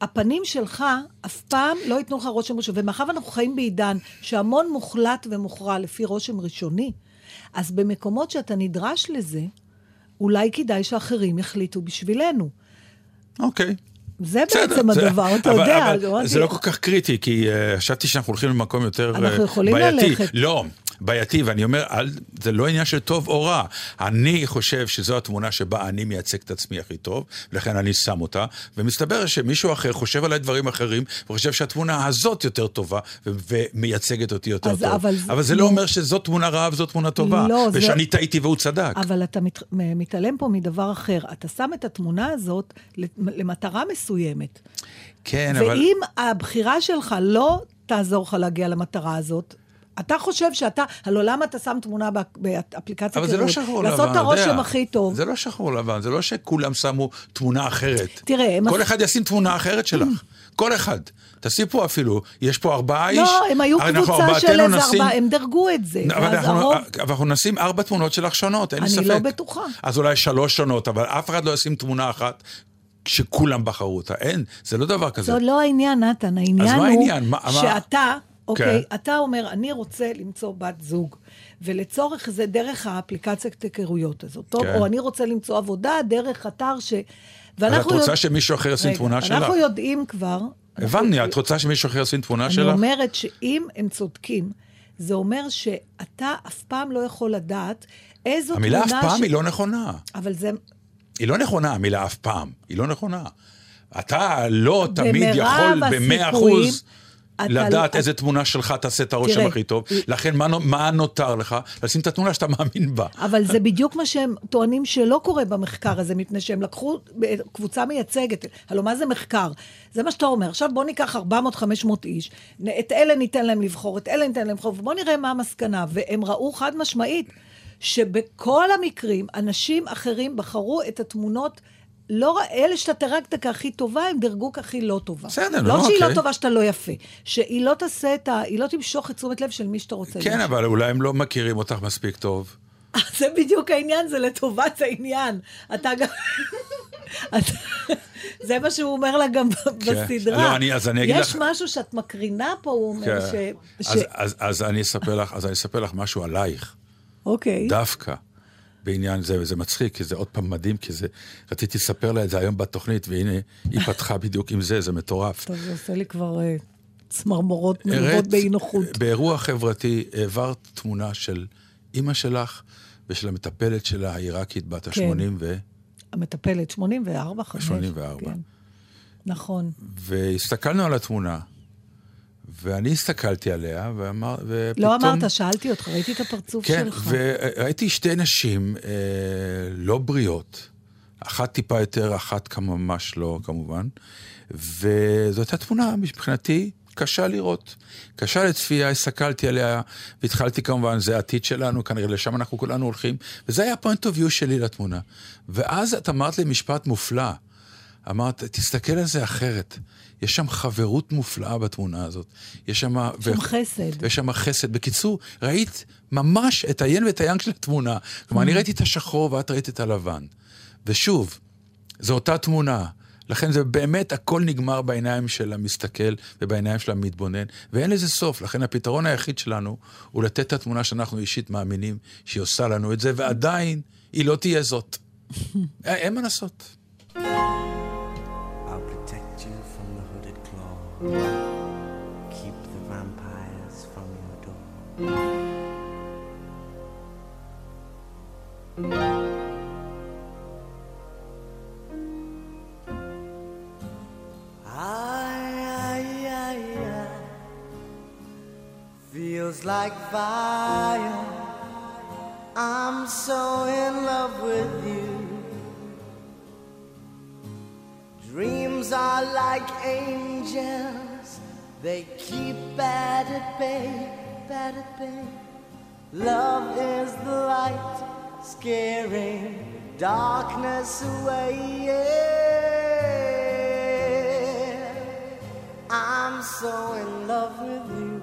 הפנים שלך אף פעם לא ייתנו לך רושם ראשוני. ומאחר ואנחנו חיים בעידן שהמון מוחלט ומוכרע לפי רושם ראשוני, אז במקומות שאתה נדרש לזה, אולי כדאי שאחרים יחליטו בשבילנו. אוקיי. זה בסדר, בעצם זה, הדבר, אתה אבל, יודע. אבל זה לא כל כך קריטי, כי uh, חשבתי שאנחנו הולכים למקום יותר בעייתי. אנחנו יכולים בעייתי. ללכת. לא, בעייתי, ואני אומר, אל, זה לא עניין של טוב או רע. אני חושב שזו התמונה שבה אני מייצג את עצמי הכי טוב, ולכן אני שם אותה, ומסתבר שמישהו אחר חושב עליי דברים אחרים, וחושב שהתמונה הזאת יותר טובה, ו- ומייצגת אותי יותר אז, טוב. אבל, אבל זה לא אומר שזו תמונה רעה וזו תמונה טובה, לא, זה- ושאני טעיתי והוא צדק. אבל אתה מת, מתעלם פה מדבר אחר. אתה שם את התמונה הזאת למטרה מסוימת. כן, אבל... ואם הבחירה שלך לא תעזור לך להגיע למטרה הזאת, אתה חושב שאתה, הלוא למה אתה שם תמונה באפ- באפליקציית אבל זה לא שחור לבן, לעשות את אתה יודע. הרושם הכי טוב. זה לא שחור לבן, זה לא שכולם שמו תמונה אחרת. תראה, הם כל אחד ישים תמונה אחרת שלך. כל אחד. תעשי פה אפילו, יש פה ארבעה איש. לא, הם היו קבוצה של איזה נשים- ארבעה, הם דרגו את זה. אבל אנחנו, הרוב- אבל אנחנו נשים ארבע תמונות שלך שונות, אין לי אני ספק. לא בטוחה. אז אולי שלוש שונות, אבל אף אחד לא ישים תמונה אחת שכולם בחרו אותה. אין, זה לא דבר כזה. זה לא העניין, נתן, העניין הוא העניין? שאתה, אוקיי, כן. אתה אומר, אני רוצה למצוא בת זוג, ולצורך זה דרך האפליקציית היכרויות הזאת, טוב? כן. או אני רוצה למצוא עבודה דרך אתר ש... אז את רוצה יודע- שמישהו אחר ישים תמונה שלך? אנחנו יודעים כבר... הבנתי, אנחנו- את רוצה שמישהו אחר ישים תמונה אני שלך? אומרת שאם הם צודקים, זה אומר שאתה אף פעם לא יכול לדעת איזו תמונה... המילה אף פעם ש- היא לא נכונה. אבל זה... היא לא נכונה, המילה אף פעם. היא לא נכונה. אתה לא תמיד יכול במאה אחוז לדעת אתה- איזה תמונה שלך תעשה את הרושם הכי טוב. לכן מה נו- מה נותר לך? לשים את התמונה שאתה מאמין בה. אבל זה בדיוק מה שהם טוענים שלא קורה במחקר הזה, מפני שהם לקחו קבוצה מייצגת. הלוא מה זה מחקר? זה מה שאתה אומר. עכשיו בוא ניקח 400-500 איש, את אלה ניתן להם לבחור, את אלה ניתן להם לבחור, ובוא נראה מה המסקנה. והם ראו חד משמעית שבכל המקרים, אנשים אחרים בחרו את התמונות. לא, אלה שאתה דירגת כהכי טובה, הם דירגו כהכי לא טובה. בסדר, לא נו, שהיא אוקיי. לא טובה שאתה לא יפה, שהיא לא תעשה את ה... היא לא תמשוך את תשומת לב של מי שאתה רוצה. כן, אבל אולי הם לא מכירים אותך מספיק טוב. <laughs> זה בדיוק העניין, זה לטובת העניין. אתה גם... זה מה שהוא אומר לה גם <laughs> בסדרה. לא, אני- אז אני אגיד יש לך- משהו שאת מקרינה פה, הוא אומר ש... כן. ש- אז אני אספר לך משהו עלייך. אוקיי. דווקא בעניין זה, וזה מצחיק, כי זה עוד פעם מדהים, כי זה, רציתי לספר לה את זה היום בתוכנית, והנה, היא פתחה בדיוק עם זה, זה מטורף. טוב, זה עושה לי כבר אה, צמרמורות מלוות באי נוחות. באירוע חברתי העברת תמונה של אימא שלך ושל המטפלת שלה, העיראקית בת ה-80 כן. ו... המטפלת, 84, 5. 84. כן. נכון. והסתכלנו על התמונה, ואני הסתכלתי עליה, ואמר... ופתאום... לא אמרת, שאלתי אותך, ראיתי את הפרצוף כן, שלך. וראיתי שתי נשים אה, לא בריאות, אחת טיפה יותר, אחת ממש לא, כמובן, וזו הייתה תמונה מבחינתי קשה לראות. קשה לצפייה, הסתכלתי עליה, והתחלתי כמובן, זה העתיד שלנו, כנראה לשם אנחנו כולנו הולכים, וזה היה point of view שלי לתמונה. ואז את אמרת לי משפט מופלא, אמרת, תסתכל על זה אחרת. יש שם חברות מופלאה בתמונה הזאת. יש שם... שם חסד. ויש שם חסד. בקיצור, ראית ממש את היין ואת היאנג של התמונה. כלומר, אני ראיתי את השחור ואת ראית את הלבן. ושוב, זו אותה תמונה. לכן זה באמת, הכל נגמר בעיניים של המסתכל ובעיניים של המתבונן, ואין לזה סוף. לכן הפתרון היחיד שלנו הוא לתת את התמונה שאנחנו אישית מאמינים שהיא עושה לנו את זה, ועדיין היא לא תהיה זאת. <laughs> אה, אין מה לעשות. Keep the vampires from your door. Ay, ay, ay. Feels like fire. I'm so in love with you. Dreams are like angels, they keep bad at bay, bad at bay. Love is the light, scaring darkness away. Yeah. I'm so in love with you,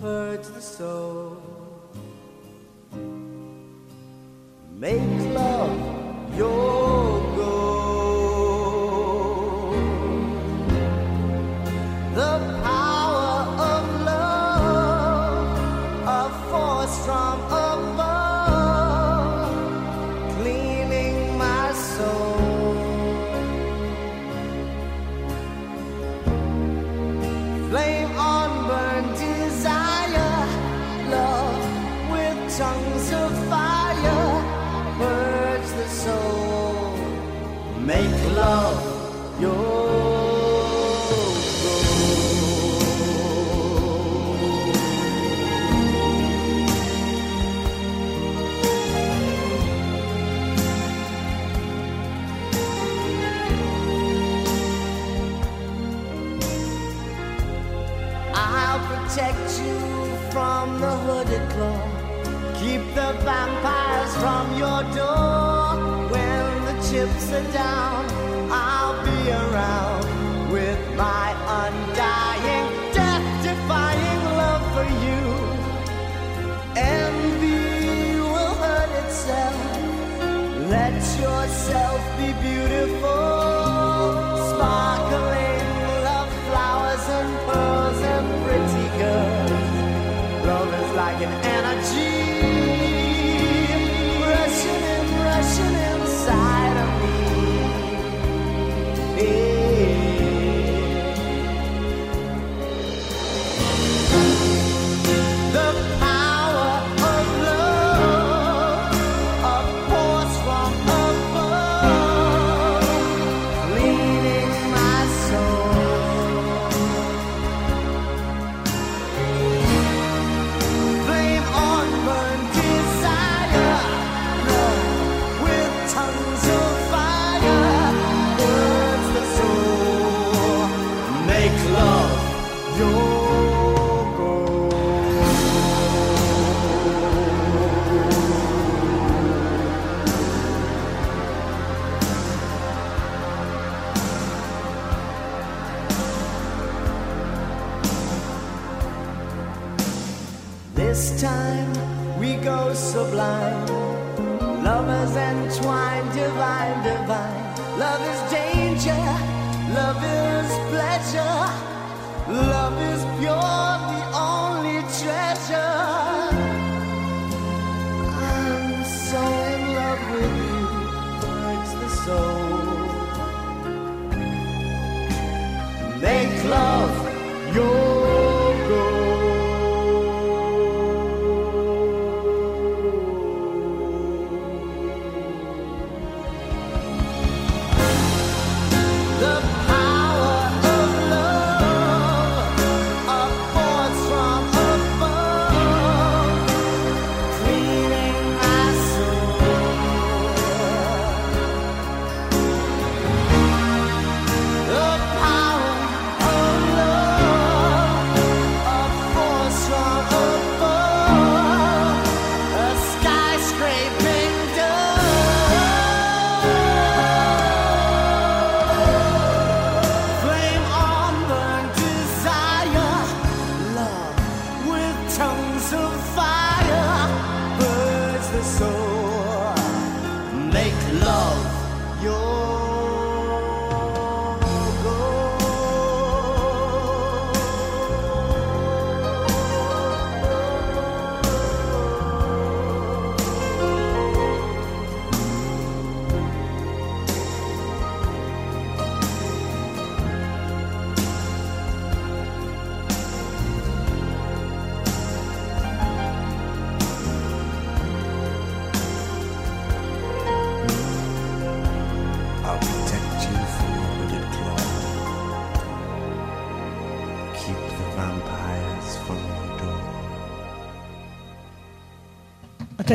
purge the soul. Make love fly.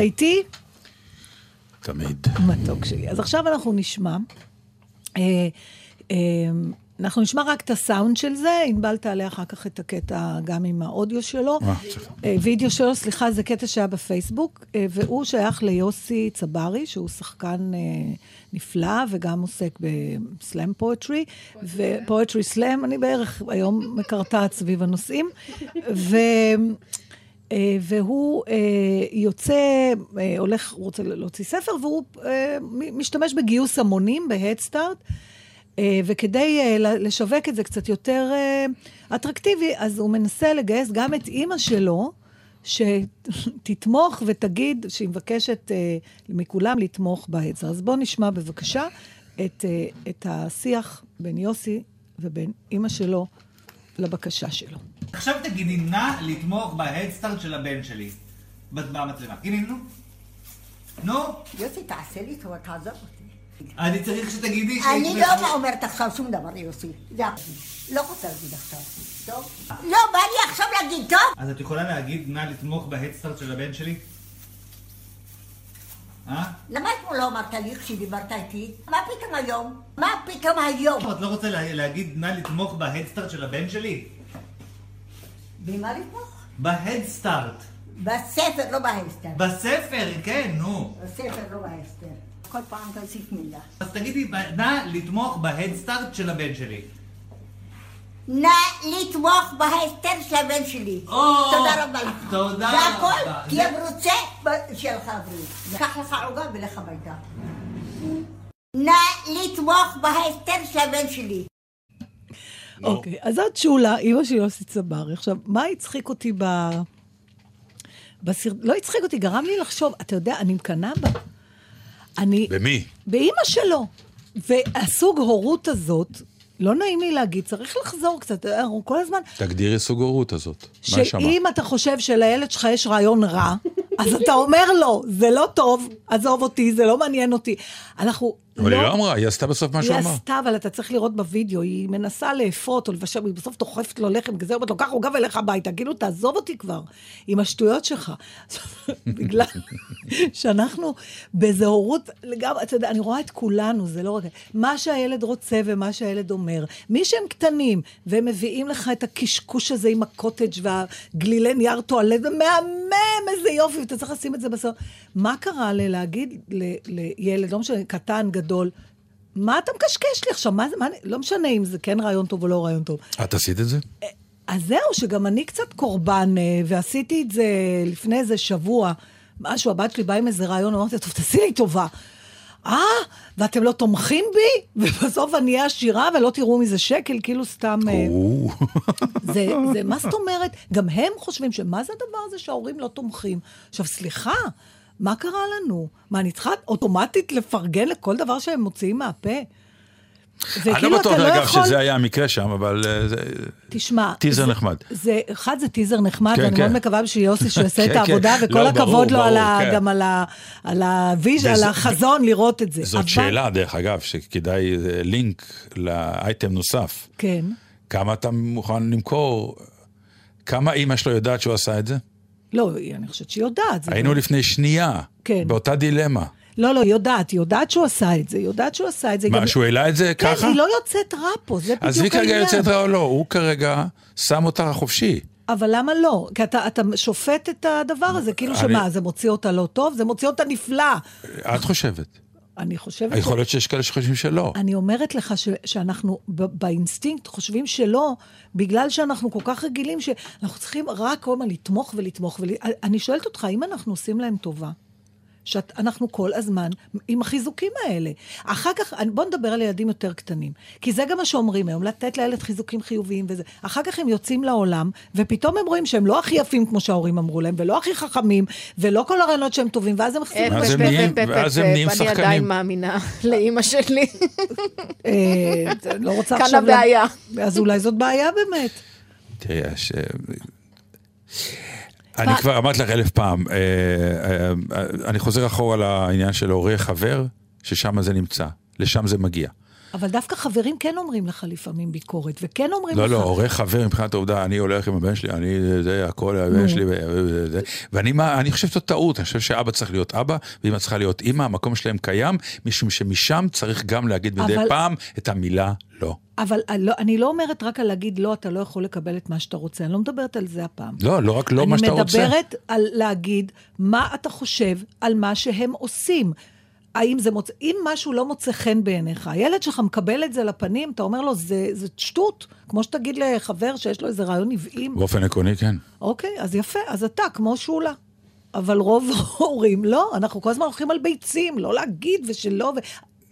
איתי? תמיד. מתוק שלי. אז עכשיו אנחנו נשמע. אה, אה, אנחנו נשמע רק את הסאונד של זה, ענבל תעלה אחר כך את הקטע גם עם האודיו שלו. אה, וידאו שלו, סליחה, זה קטע שהיה בפייסבוק, והוא שייך ליוסי צברי, שהוא שחקן נפלא וגם עוסק בסלאם פואטרי, ופואטרי סלאם, אני בערך היום מקרטעת סביב הנושאים. אה, והוא אה, יוצא, אה, הולך, רוצה להוציא ספר, והוא משתמש בגיוס המונים בהדסטארט. וכדי לשווק את זה קצת יותר אטרקטיבי, אז הוא מנסה לגייס גם את אימא שלו, שתתמוך ותגיד שהיא מבקשת מכולם לתמוך בהיצע. אז בואו נשמע בבקשה את, את השיח בין יוסי ובין אימא שלו לבקשה שלו. עכשיו תגידי, נא לתמוך בהדסטארט של הבן שלי, במצלמה. הנה, נו. נו. יוסי, תעשה לי טובה, תעזוב אותי. אני צריך שתגידי ש... אני לא אומרת עכשיו שום דבר, יוסי. לא רוצה להגיד עכשיו. טוב? לא, בא לי עכשיו להגיד, טוב? אז את יכולה להגיד, נא לתמוך בהדסטארט של הבן שלי? אה? למה אתמול לא אמרת לי כשדיברת איתי? מה פתאום היום? מה פתאום היום? את לא רוצה לה- להגיד, נא לתמוך בהדסטארט של הבן שלי? במה לתמוך? בהדסטארט. בספר, לא בהסתר. בספר, כן, נו. בספר, לא בהסתר. כל פעם תוסיף מילה. אז תגידי, נא לתמוך בהדסטארט של הבן שלי. נא לתמוך בהסתר של הבן שלי. תודה רבה לך. תודה זה הכל, רבה. תהיה מרוצה, שיהיה לך בריאות. קח לך עוגה ולך הביתה. נא לתמוך בהסתר של הבן שלי. אוקיי, אז זאת שולה, אימא של יוסי צברי. עכשיו, מה הצחיק אותי ב... בסרט... לא הצחיק אותי, גרם לי לחשוב, אתה יודע, אני מקנאה בה. אני... במי? באימא שלו. והסוג הורות הזאת, לא נעים לי להגיד, צריך לחזור קצת, אנחנו כל הזמן... תגדירי סוג הורות הזאת. מה שם? שאם אתה חושב שלילד שלך יש רעיון רע, אז אתה אומר לו, זה לא טוב, עזוב אותי, זה לא מעניין אותי. אנחנו אבל היא לא אמרה, היא עשתה בסוף מה שהוא היא אמר. עשתה, אבל אתה צריך לראות בווידאו, היא מנסה לאפות או לבשל, היא בסוף דוחפת לו לחם כזה, אומרת לו, קח עוגה ולך הביתה, כאילו, תעזוב אותי כבר, עם השטויות שלך. <laughs> בגלל <laughs> שאנחנו באיזה הורות, לגמרי, אתה יודע, אני רואה את כולנו, זה לא רק... מה שהילד רוצה ומה שהילד אומר. מי שהם קטנים, והם מביאים לך את הקשקוש הזה עם הקוטג' והגלילי נייר טואלט, זה מהמם, איזה יופי, ואתה צריך לשים את זה בסוף. מה קרה ללהגיד לילד, לא משנה, קטן, גדול, מה אתה מקשקש לי עכשיו? מה זה, מה, לא משנה אם זה כן רעיון טוב או לא רעיון טוב. את עשית את זה? אז זהו, שגם אני קצת קורבן, אה, ועשיתי את זה לפני איזה שבוע. משהו, הבת שלי באה עם איזה רעיון, אמרתי טוב, תעשי לי טובה. אה, ואתם לא תומכים בי? <laughs> ובסוף אני אהיה עשירה ולא תראו מזה שקל, כאילו סתם... אה. זה, זה, מה זאת אומרת? גם הם חושבים שמה זה הדבר הזה שההורים לא תומכים? עכשיו, סליחה, מה קרה לנו? מה, אני צריכה אוטומטית לפרגן לכל דבר שהם מוציאים מהפה? אני לא בטוח, אתה אגב, שזה היה המקרה שם, אבל אה, זה... תשמע, טיזר נחמד. זה, אחד זה טיזר נחמד, כן, ואני כן. מאוד מקווה שיוסי <laughs> שיעשה את כן, כן. העבודה, וכל לא, הכבוד ברור, לו כן. גם על, החזון לראות את זה. זאת שאלה, דרך אגב, שכדאי אה, לינק לאייטם נוסף. כן. כמה אתה מוכן למכור? כמה אימא שלו יודעת שהוא עשה את זה? לא, אני חושבת שהיא יודעת. היינו לפני שנייה, כן. באותה דילמה. לא, לא, היא יודעת, היא יודעת שהוא עשה את זה, היא יודעת שהוא עשה את זה. מה, גם- שהוא העלה את זה כן, ככה? היא לא יוצאת רע פה, זה בדיוק עזבי כרגע העניין. יוצאת רע או לא, הוא כרגע שם אותה חופשי. אבל למה לא? כי אתה, אתה שופט את הדבר הזה, כאילו אני- שמה, זה מוציא אותה לא טוב? זה מוציא אותה נפלא. את חושבת. אני חושבת... יכול להיות שיש כאלה שחושבים שלא. אני אומרת לך ש, שאנחנו ב, באינסטינקט חושבים שלא, בגלל שאנחנו כל כך רגילים שאנחנו צריכים רק כל הזמן לתמוך ולתמוך. ול... אני שואלת אותך, האם אנחנו עושים להם טובה? שאנחנו כל הזמן עם החיזוקים האלה. אחר כך, בואו נדבר על ילדים יותר קטנים. כי זה גם מה שאומרים היום, לתת לילד חיזוקים חיוביים וזה. אחר כך הם יוצאים לעולם, ופתאום הם רואים שהם לא הכי יפים כמו שההורים אמרו להם, ולא הכי חחמים, ולא כל הרעיונות שהם טובים, ואז הם הם נהיים- ואז הם נהיים אני שחקנים. עדיין מאמינה <laughs> לאימא שלי. אה, לא רוצה כאן עכשיו... הבעיה. אז אולי זאת בעיה באמת. תראי, יש... אני כבר אמרתי לך אלף פעם, אה, אה, אני חוזר אחורה לעניין של הורה חבר, ששם זה נמצא, לשם זה מגיע. אבל דווקא חברים כן אומרים לך לפעמים ביקורת, וכן אומרים לא, לך... לא, הורה חבר מבחינת העובדה, אני הולך עם הבן שלי, אני, זה, הכל הבן שלי. ואני מה, אני חושב שזאת טעות, אני חושב שאבא צריך להיות אבא, ואמא צריכה להיות אימא, המקום שלהם קיים, משום שמשם צריך גם להגיד מדי אבל- פעם את המילה לא. אבל אני לא, אני לא אומרת רק על להגיד לא, אתה לא יכול לקבל את מה שאתה רוצה, אני לא מדברת על זה הפעם. לא, לא רק לא מה שאתה רוצה. אני מדברת על להגיד מה אתה חושב על מה שהם עושים. האם זה מוצא, אם משהו לא מוצא חן בעיניך, הילד שלך מקבל את זה לפנים, אתה אומר לו, זה, זה שטות. כמו שתגיד לחבר שיש לו איזה רעיון עוועים. באופן עקרוני, כן. אוקיי, אז יפה, אז אתה כמו שולה. אבל רוב ההורים לא, אנחנו כל הזמן הולכים על ביצים, לא להגיד ושלא,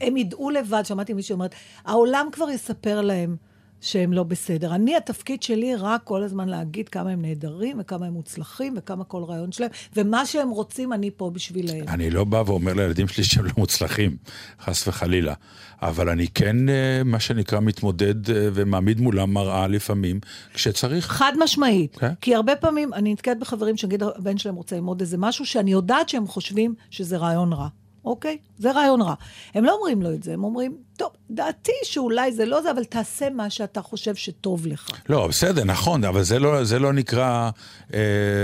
והם ידעו לבד, שמעתי מישהו אומרת, העולם כבר יספר להם שהם לא בסדר. אני, התפקיד שלי רק כל הזמן להגיד כמה הם נהדרים, וכמה הם מוצלחים, וכמה כל רעיון שלהם, ומה שהם רוצים, אני פה בשבילם. אני לא בא ואומר לילדים שלי שהם לא מוצלחים, חס וחלילה. אבל אני כן, אה, מה שנקרא, מתמודד אה, ומעמיד מולם מראה לפעמים, כשצריך. חד משמעית. כן. כי הרבה פעמים, אני נתקעת בחברים שנגיד הבן שלהם רוצה ללמוד איזה משהו, שאני יודעת שהם חושבים שזה רעיון רע. אוקיי? זה רעיון רע. הם לא אומרים לו את זה, הם אומרים, טוב, דעתי שאולי זה לא זה, אבל תעשה מה שאתה חושב שטוב לך. לא, בסדר, נכון, אבל זה לא, זה לא נקרא אה,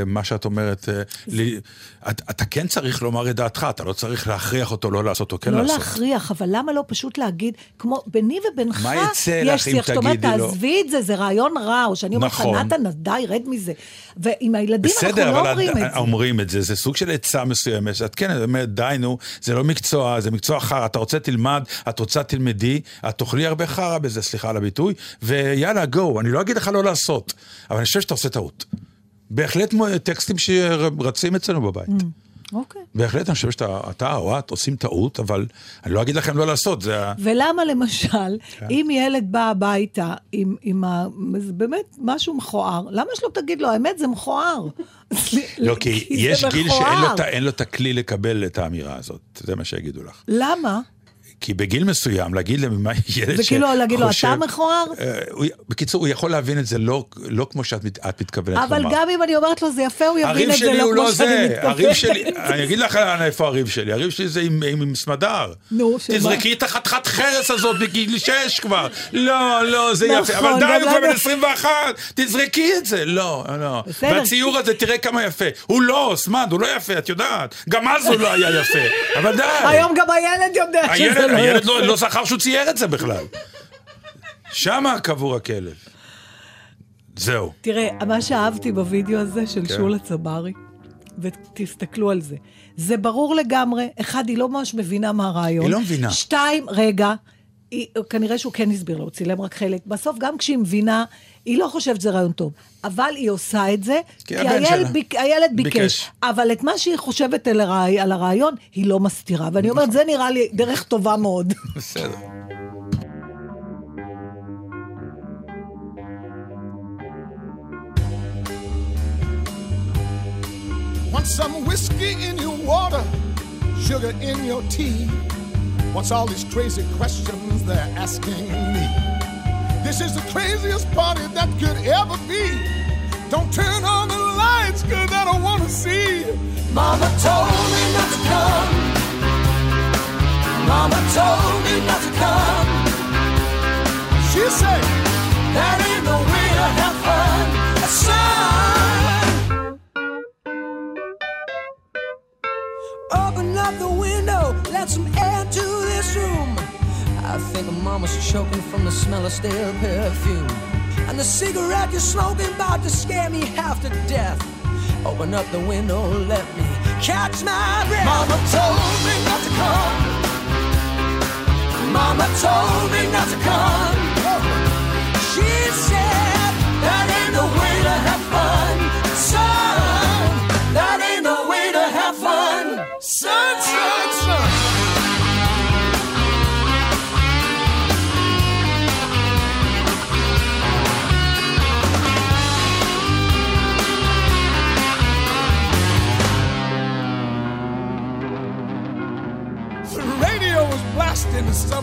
מה שאת אומרת. אה, לי, את, אתה כן צריך לומר את דעתך, אתה לא צריך להכריח אותו לא לעשות או כן לא לעשות. להכריח, אבל למה לא פשוט להגיד, כמו ביני ובינך, מה יצא יש לך אם שיח תגידי לו? תעזבי את זה, זה רעיון רע, או שאני אומרת נכון. נתן, די, רד מזה. ועם הילדים בסדר, אנחנו לא אומרים את- את זה. אומרים את זה, זה סוג של עצה מסוימת, שאת כן, אומרת, די, נו, זה לא מקצוע, זה מקצוע חרא, אתה רוצה תלמד, את רוצה תלמדי, את תאכלי הרבה חרא בזה, סליחה על הביטוי, ויאללה, גו, אני לא אגיד לך לא לעשות, אבל אני חושב שאתה עושה טעות. בהחלט טקסטים שרצים אצלנו בבית. אוקיי. בהחלט, אני חושב שאתה אתה או את עושים טעות, אבל אני לא אגיד לכם לא לעשות, זה ה... ולמה למשל, כן. אם ילד בא הביתה עם, עם ה... זה באמת משהו מכוער, למה שלא תגיד לו, האמת זה מכוער. <laughs> לא, כי זה יש גיל שאין לו לו את הכלי לקבל את האמירה הזאת, זה מה שיגידו לך. למה? כי בגיל מסוים, להגיד למה ילד זה כאילו להגיד לו, אתה מכוער? אה, בקיצור, הוא יכול להבין את זה לא, לא כמו שאת מת- את מתכוונת אבל לומר. גם אם אני אומרת לו זה יפה, הוא יבין את זה לא כמו לא שאני מתכוונת. הריב שלי, אני אגיד לך איפה הריב שלי, הריב שלי זה עם, עם, עם סמדר. נו, שמה? תזרקי את החתיכת חרס הזאת בגיל 6 כבר. לא, לא, זה נכון, יפה. אבל די, גם הוא כבר בן 21, תזרקי את זה. לא, לא. בסדר. והציור הזה, תראה כמה יפה. הוא לא, סמד, הוא לא יפה, את יודעת. גם אז הוא לא היה יפה. אבל די. היום גם הילד יודע שזה לא הילד יפה. לא, לא זכר שהוא צייר את זה בכלל. שמה קבור הכלב. זהו. תראה, מה שאהבתי בווידאו הזה של כן. שולה צברי, ותסתכלו על זה, זה ברור לגמרי, אחד, היא לא ממש מבינה מה הרעיון. היא לא מבינה. שתיים, רגע, היא, כנראה שהוא כן הסביר לו, הוא צילם רק חלק. בסוף, גם כשהיא מבינה, היא לא חושבת שזה רעיון טוב. אבל היא עושה את זה, כי כי, הילד. ביק, הילד ביקש. ביקש. אבל את מה שהיא חושבת על, הרעי, על הרעיון, היא לא מסתירה. ואני אומרת, זה נראה לי דרך טובה מאוד. <laughs> בסדר. Want some whiskey in your water, sugar in your tea? What's all these crazy questions they're asking me? This is the craziest party that could ever be. Don't turn on the lights, cause that I don't wanna see. Mama told me not to come. Mama told me not to come. She said, that ain't no way to have fun. Son. Open up the window, let some air to this room. I think mama's choking from the smell of stale perfume. And the cigarette you're smoking about to scare me half to death. Open up the window, let me catch my breath. Mama told me not to come. Mama told me not to come. She said that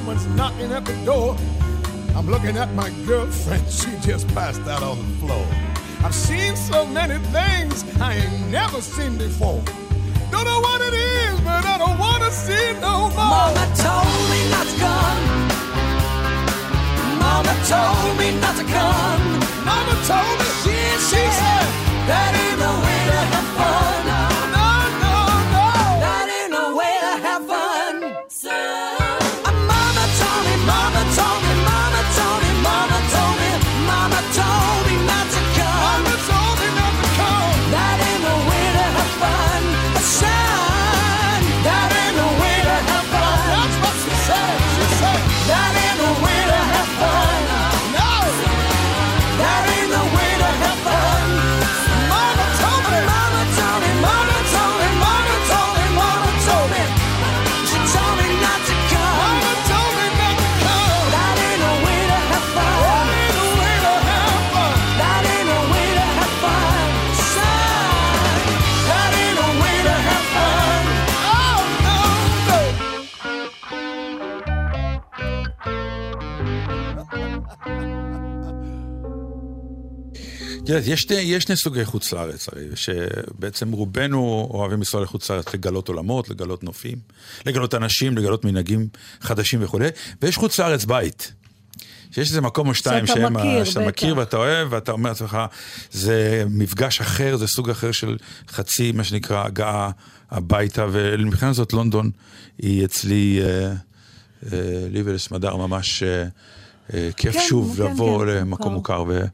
someone's knocking at the door. I'm looking at my girlfriend, she just passed out on the floor. I've seen so many things I ain't never seen before. Don't know what it is, but I don't wanna see no more. Mama told me not to come. Mama told me not to come. Mama told me She, she said that ain't the way to have fun. יודעת, יש, שני- יש שני סוגי חוץ לארץ, הרי, שבעצם רובנו אוהבים לנסוע לחוץ לארץ לגלות עולמות, לגלות נופים, לגלות אנשים, לגלות מנהגים חדשים וכולי, ויש חוץ לארץ בית. שיש איזה מקום או שתיים שאתה שהם ה- מכיר, שאתה בטח. מכיר ואתה אוהב, ואתה אומר לעצמך, זה מפגש אחר, זה סוג אחר של חצי, מה שנקרא, הגעה הביתה, ומבחינה זאת לונדון היא אצלי, אה, אה, לי ולסמדר ממש אה, כיף כן, שוב כן, לבוא כן, למקום מוכר. מוכר ו-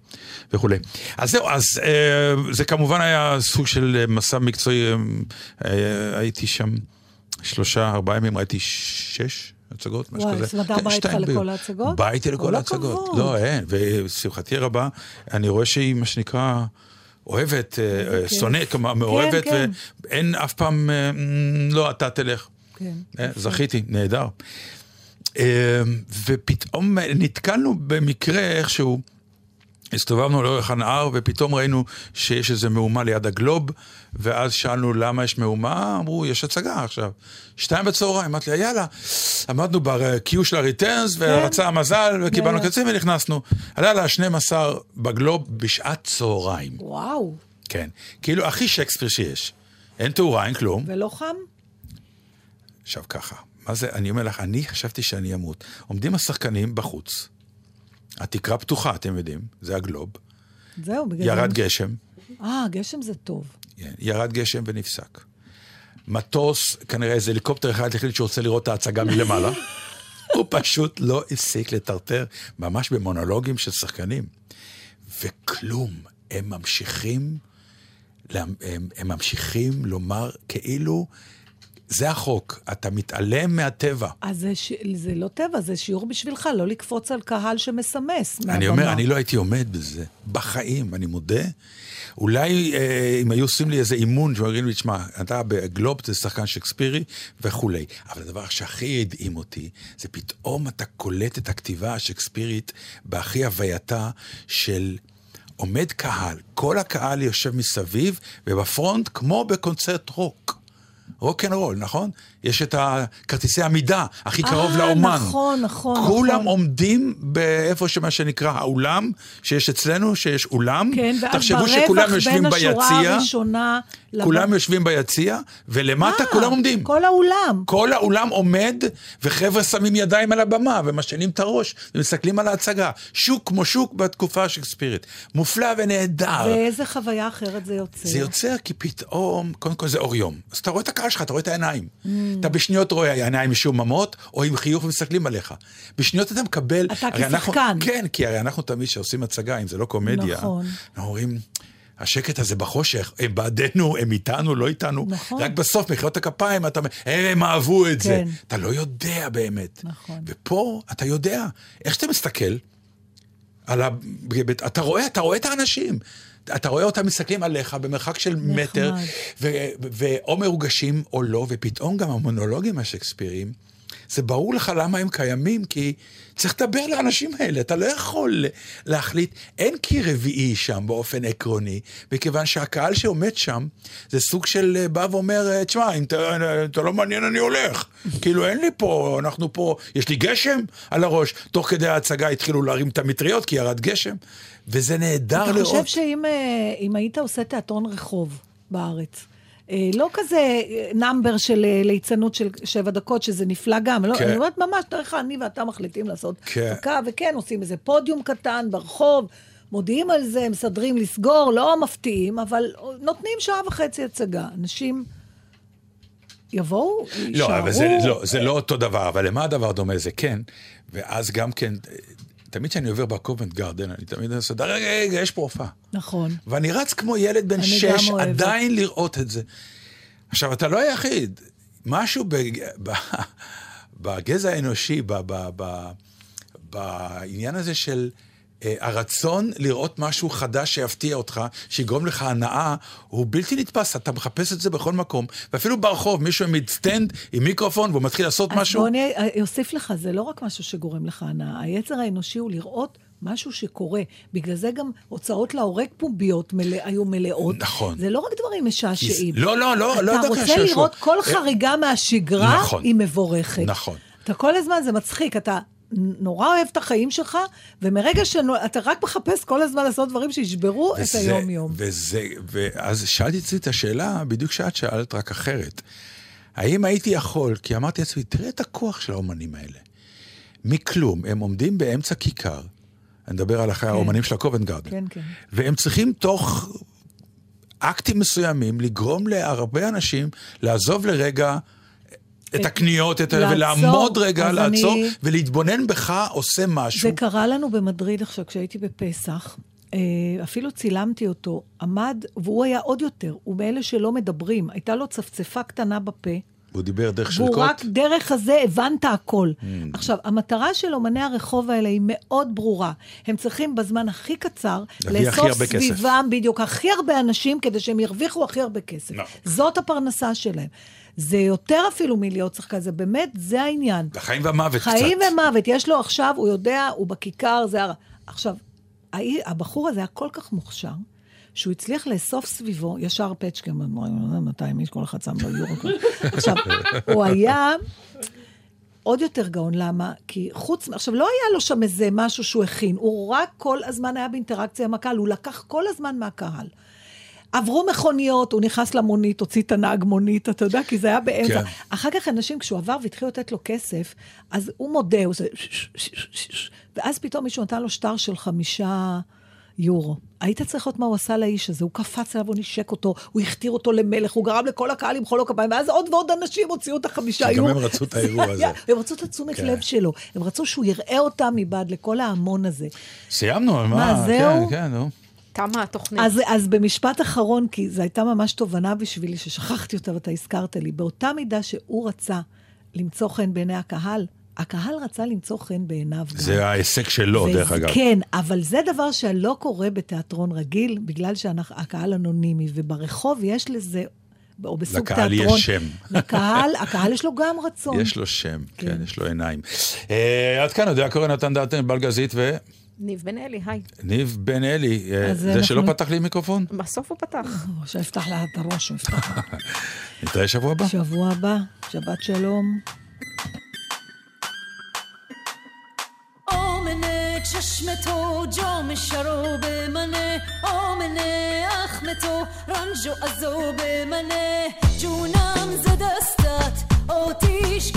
וכולי. אז זהו, אז אה, זה כמובן היה סוג של אה, מסע מקצועי, אה, אה, הייתי שם שלושה, ארבעה ימים, ראיתי שש. הצגות, משהו וואי, כזה. סמדר כן, בא איתך לכל. ההצגות? בא איתי לכל כל ההצגות. לא, אין, ולשמחתי הרבה, אני רואה שהיא, מה שנקרא, אוהבת, אה, אה, כיף. שונאת, כלומר, מאוהבת, כן. ואין אף פעם, אה, "מ, לא, אתה תלך. כן. אה, זכיתי, נהדר. אה, ופתאום נתקלנו במקרה איכשהו, הסתובבנו לאורך הנהר ופתאום ראינו שיש איזה מהומה ליד הגלוב, ואז שאלנו למה יש מהומה, אמרו, יש הצגה עכשיו. שתיים בצהריים, אמרתי לה, יאללה, עמדנו ב-Q של הריטרנס, ורצה המזל, וקיבלנו יאללה. קצין ונכנסנו. עלה לה 12 בגלוב בשעת צהריים. וואו, כן. כאילו, הכי שייקספיר שיש. אין תאורה, אין כלום. ולא חם? עכשיו ככה, מה זה, אני אומר לך, אני חשבתי שאני אמות. עומדים השחקנים בחוץ, התקרה פתוחה, אתם יודעים, זה הגלוב, זהו, בגלל ירד. גשם, אה, גשם זה טוב. כן, ירד גשם ונפסק. מטוס, כנראה איזה הליקופטר אחד החליט שהוא רוצה לראות את ההצגה מלמעלה. <laughs> הוא פשוט לא הפסיק לטרטר, ממש במונולוגים של שחקנים. וכלום, הם ממשיכים, הם, הם ממשיכים לומר כאילו, זה החוק, אתה מתעלם מהטבע. אז זה, ש... זה לא טבע, זה שיעור בשבילך, לא לקפוץ על קהל שמסמס אני מהבמה. אומר, אני לא הייתי עומד בזה, בחיים, אני מודה. אולי אה, אם היו עושים לי איזה אימון, שאומרים לי, תשמע, אתה בגלוב, זה שחקן שקספירי וכולי. אבל הדבר שהכי הדהים אותי, זה פתאום אתה קולט את הכתיבה השקספירית בהכי הווייתה של... עומד קהל, כל הקהל יושב מסביב, ובפרונט, כמו בקונצרט רוק. rock and roll, נכון? יש את הכרטיסי עמידה, הכי קרוב אה, לאומן. נכון, נכון, כולם נכון. עומדים באיפה שמה שנקרא האולם, שיש אצלנו, שיש אולם. כן, ואז תחשבו שכולם ברווח יושבים בין השורה ביציע, הראשונה... כולם יושבים ביציע, ולמטה אה, כולם עומדים. כל האולם. כל האולם עומד, וחבר'ה שמים ידיים על הבמה, ומשנים את הראש, ומסתכלים על ההצגה. שוק כמו שוק בתקופה השקספירית. מופלא ונהדר. ואיזה חוויה אחרת זה יוצר. זה יוצר כי פתאום, קודם כל זה אור יום. אז אתה רואה את הקהל שלך, אתה רואה את העיניים. אתה בשניות רואה העיניים משועממות, או עם חיוך ומסתכלים עליך. בשניות אתה מקבל... אתה הרי אנחנו- כשחקן. כן, כי הרי אנחנו תמיד כשעושים הצגה, אם זה לא קומדיה, נכון. אנחנו אומרים... השקט הזה בחושך, הם בעדנו, הם איתנו, לא איתנו. נכון. רק בסוף, מחיאות הכפיים, אתה אומר, הם אהבו את זה. כן. אתה לא יודע באמת. נכון. ופה אתה יודע, איך שאתה מסתכל, על ה... אתה רואה, אתה רואה את האנשים. אתה רואה אותם מסתכלים עליך במרחק של נחמד. מטר, ו- ו- ואו מרוגשים או לא, ופתאום גם המונולוגים השקספיריים, זה ברור לך למה הם קיימים, כי צריך לדבר לאנשים האלה, אתה לא יכול להחליט, אין קיר רביעי שם באופן עקרוני, מכיוון שהקהל שעומד שם, זה סוג של אה, בא ואומר, אה, תשמע, אם אתה, אתה לא מעניין, אני הולך. כאילו, אין לי פה, אנחנו פה, יש לי גשם על הראש. תוך כדי ההצגה התחילו להרים את המטריות, כי ירד גשם, וזה נהדר אתה לראות. חושב שאם אה, אם היית עושה תיאטרון רחוב בארץ, אה, לא כזה אה, נאמבר של אה, ליצנות של שבע דקות, שזה נפלא גם, לא, כן. אני אומרת ממש, תראה לך, אני ואתה מחליטים לעשות כן. דקה, וכן, עושים איזה פודיום קטן ברחוב, מודיעים על זה, מסדרים לסגור, לא מפתיעים, אבל נותנים שעה וחצי הצגה. אנשים יבואו, יישארו. לא, אבל זה לא, זה לא אותו דבר, אבל למה הדבר דומה? זה כן, ואז גם כן, תמיד כשאני עובר בקובנט גרדן, אני תמיד עושה, רגע, רגע, יש פה הופעה. נכון. ואני רץ כמו ילד בן שש. עדיין לראות את זה. עכשיו, אתה לא היחיד. משהו בג... <laughs> ב... בגזע האנושי, ב... ב... ב... בעניין הזה של הרצון לראות משהו חדש שיפתיע אותך, שיגרום לך הנאה, הוא בלתי נתפס, אתה מחפש את זה בכל מקום. ואפילו ברחוב, מישהו העמיד stand עם מיקרופון והוא מתחיל לעשות משהו. בוא אני אוסיף לך, זה לא רק משהו שגורם לך הנאה, היצר האנושי הוא לראות משהו שקורה. בגלל זה גם הוצאות להורג פומביות מלא, היו מלאות. נכון. זה לא רק דברים משעשעים. לא, לא, לא, לא אתה דווקא רוצה שעשוע. לראות כל אה, חריגה מהשגרה, נכון. היא מבורכת. נכון. אתה כל הזמן, זה מצחיק, אתה נורא אוהב את החיים שלך, ומרגע שאתה רק מחפש כל הזמן לעשות דברים שישברו את היום-יום. וזה, ואז שאלתי את עצמי את השאלה, בדיוק שאת שאלת, רק אחרת. האם הייתי יכול, כי אמרתי לעצמי, תראה את הכוח של האומנים האלה. מכלום, הם עומדים באמצע כיכר, אני מדבר על אחרי כן. האומנים של הקובנט גארדן, כן, כן. והם צריכים תוך אקטים מסוימים לגרום להרבה אנשים לעזוב לרגע את הקניות, את ה... ולעמוד רגע, לעצור, אני... ולהתבונן בך עושה משהו. זה קרה לנו במדריד עכשיו, כשהייתי בפסח. אה, אפילו צילמתי אותו, עמד, והוא היה עוד יותר, הוא מאלה שלא מדברים. הייתה לו צפצפה קטנה בפה. הוא דיבר דרך שריקות? והוא רק דרך הזה הבנת הכל. Mm. עכשיו, המטרה של אומני הרחוב האלה היא מאוד ברורה. הם צריכים בזמן הכי קצר לאסוף סביבם, בדיוק, הכי הרבה אנשים, כדי שהם ירוויחו הכי הרבה כסף. No. זאת הפרנסה שלהם. זה יותר אפילו מלהיות שחקן, זה באמת, זה העניין. החיים והמוות חיים קצת. חיים ומוות, יש לו עכשיו, הוא יודע, הוא בכיכר, זה... הר... עכשיו, הבחור הזה היה כל כך מוכשר, שהוא הצליח לאסוף סביבו, ישר פצ'קה, 200 איש, כל אחד שם לו יורו. עכשיו, הוא היה עוד יותר גאון, למה? כי חוץ, עכשיו, לא היה לו שם איזה משהו שהוא הכין, הוא רק כל הזמן היה באינטראקציה עם הקהל, הוא לקח כל הזמן מהקהל. עברו מכוניות, הוא נכנס למונית, הוציא את הנהג מונית, אתה יודע, כי זה היה באמצע. כן. אחר כך אנשים, כשהוא עבר והתחילו לתת לו כסף, אז הוא מודה, הוא עושה... ואז פתאום מישהו נתן לו שטר של חמישה יורו. היית צריך לראות מה הוא עשה לאיש הזה, הוא קפץ עליו, הוא נשק אותו, הוא הכתיר אותו למלך, הוא גרם לכל הקהל למחוא לו כפיים, ואז עוד ועוד אנשים הוציאו את החמישה יורו. שגם הם רצו את האירוע <laughs> הזה. הם רצו את התשומת כן. לב שלו, הם רצו שהוא יראה אותם מבעד לכל ההמון הזה. סיימנו, מה? מה, זהו? כן, כן, נו. תמה התוכנית. אז, אז במשפט אחרון, כי זו הייתה ממש תובנה בשבילי, ששכחתי אותה ואתה הזכרת לי, באותה מידה שהוא רצה למצוא חן בעיני הקהל, הקהל רצה למצוא חן בעיניו. זה גם. ההישג שלו, וזה, דרך אגב. כן, אבל זה דבר שלא קורה בתיאטרון רגיל, בגלל שהקהל אנונימי, וברחוב יש לזה או בסוג לקהל תיאטרון. לקהל יש שם. לקהל, הקהל יש לו גם רצון. יש לו שם, כן, כן יש לו עיניים. Uh, עד כאן, יודע קורא נתן דעתן, בלגזית ו... ניב בן אלי, היי. ניב בן אלי, אה, זה אנחנו... שלא פתח לי מיקרופון? בסוף הוא פתח. שיפתח לה את הראש, הוא יפתח. <laughs> נתראה שבוע הבא. שבוע הבא, שבת שלום. چشم جام شراب منه آمنه اخم تو رنج و عذاب منه جونم ز دستت آتیش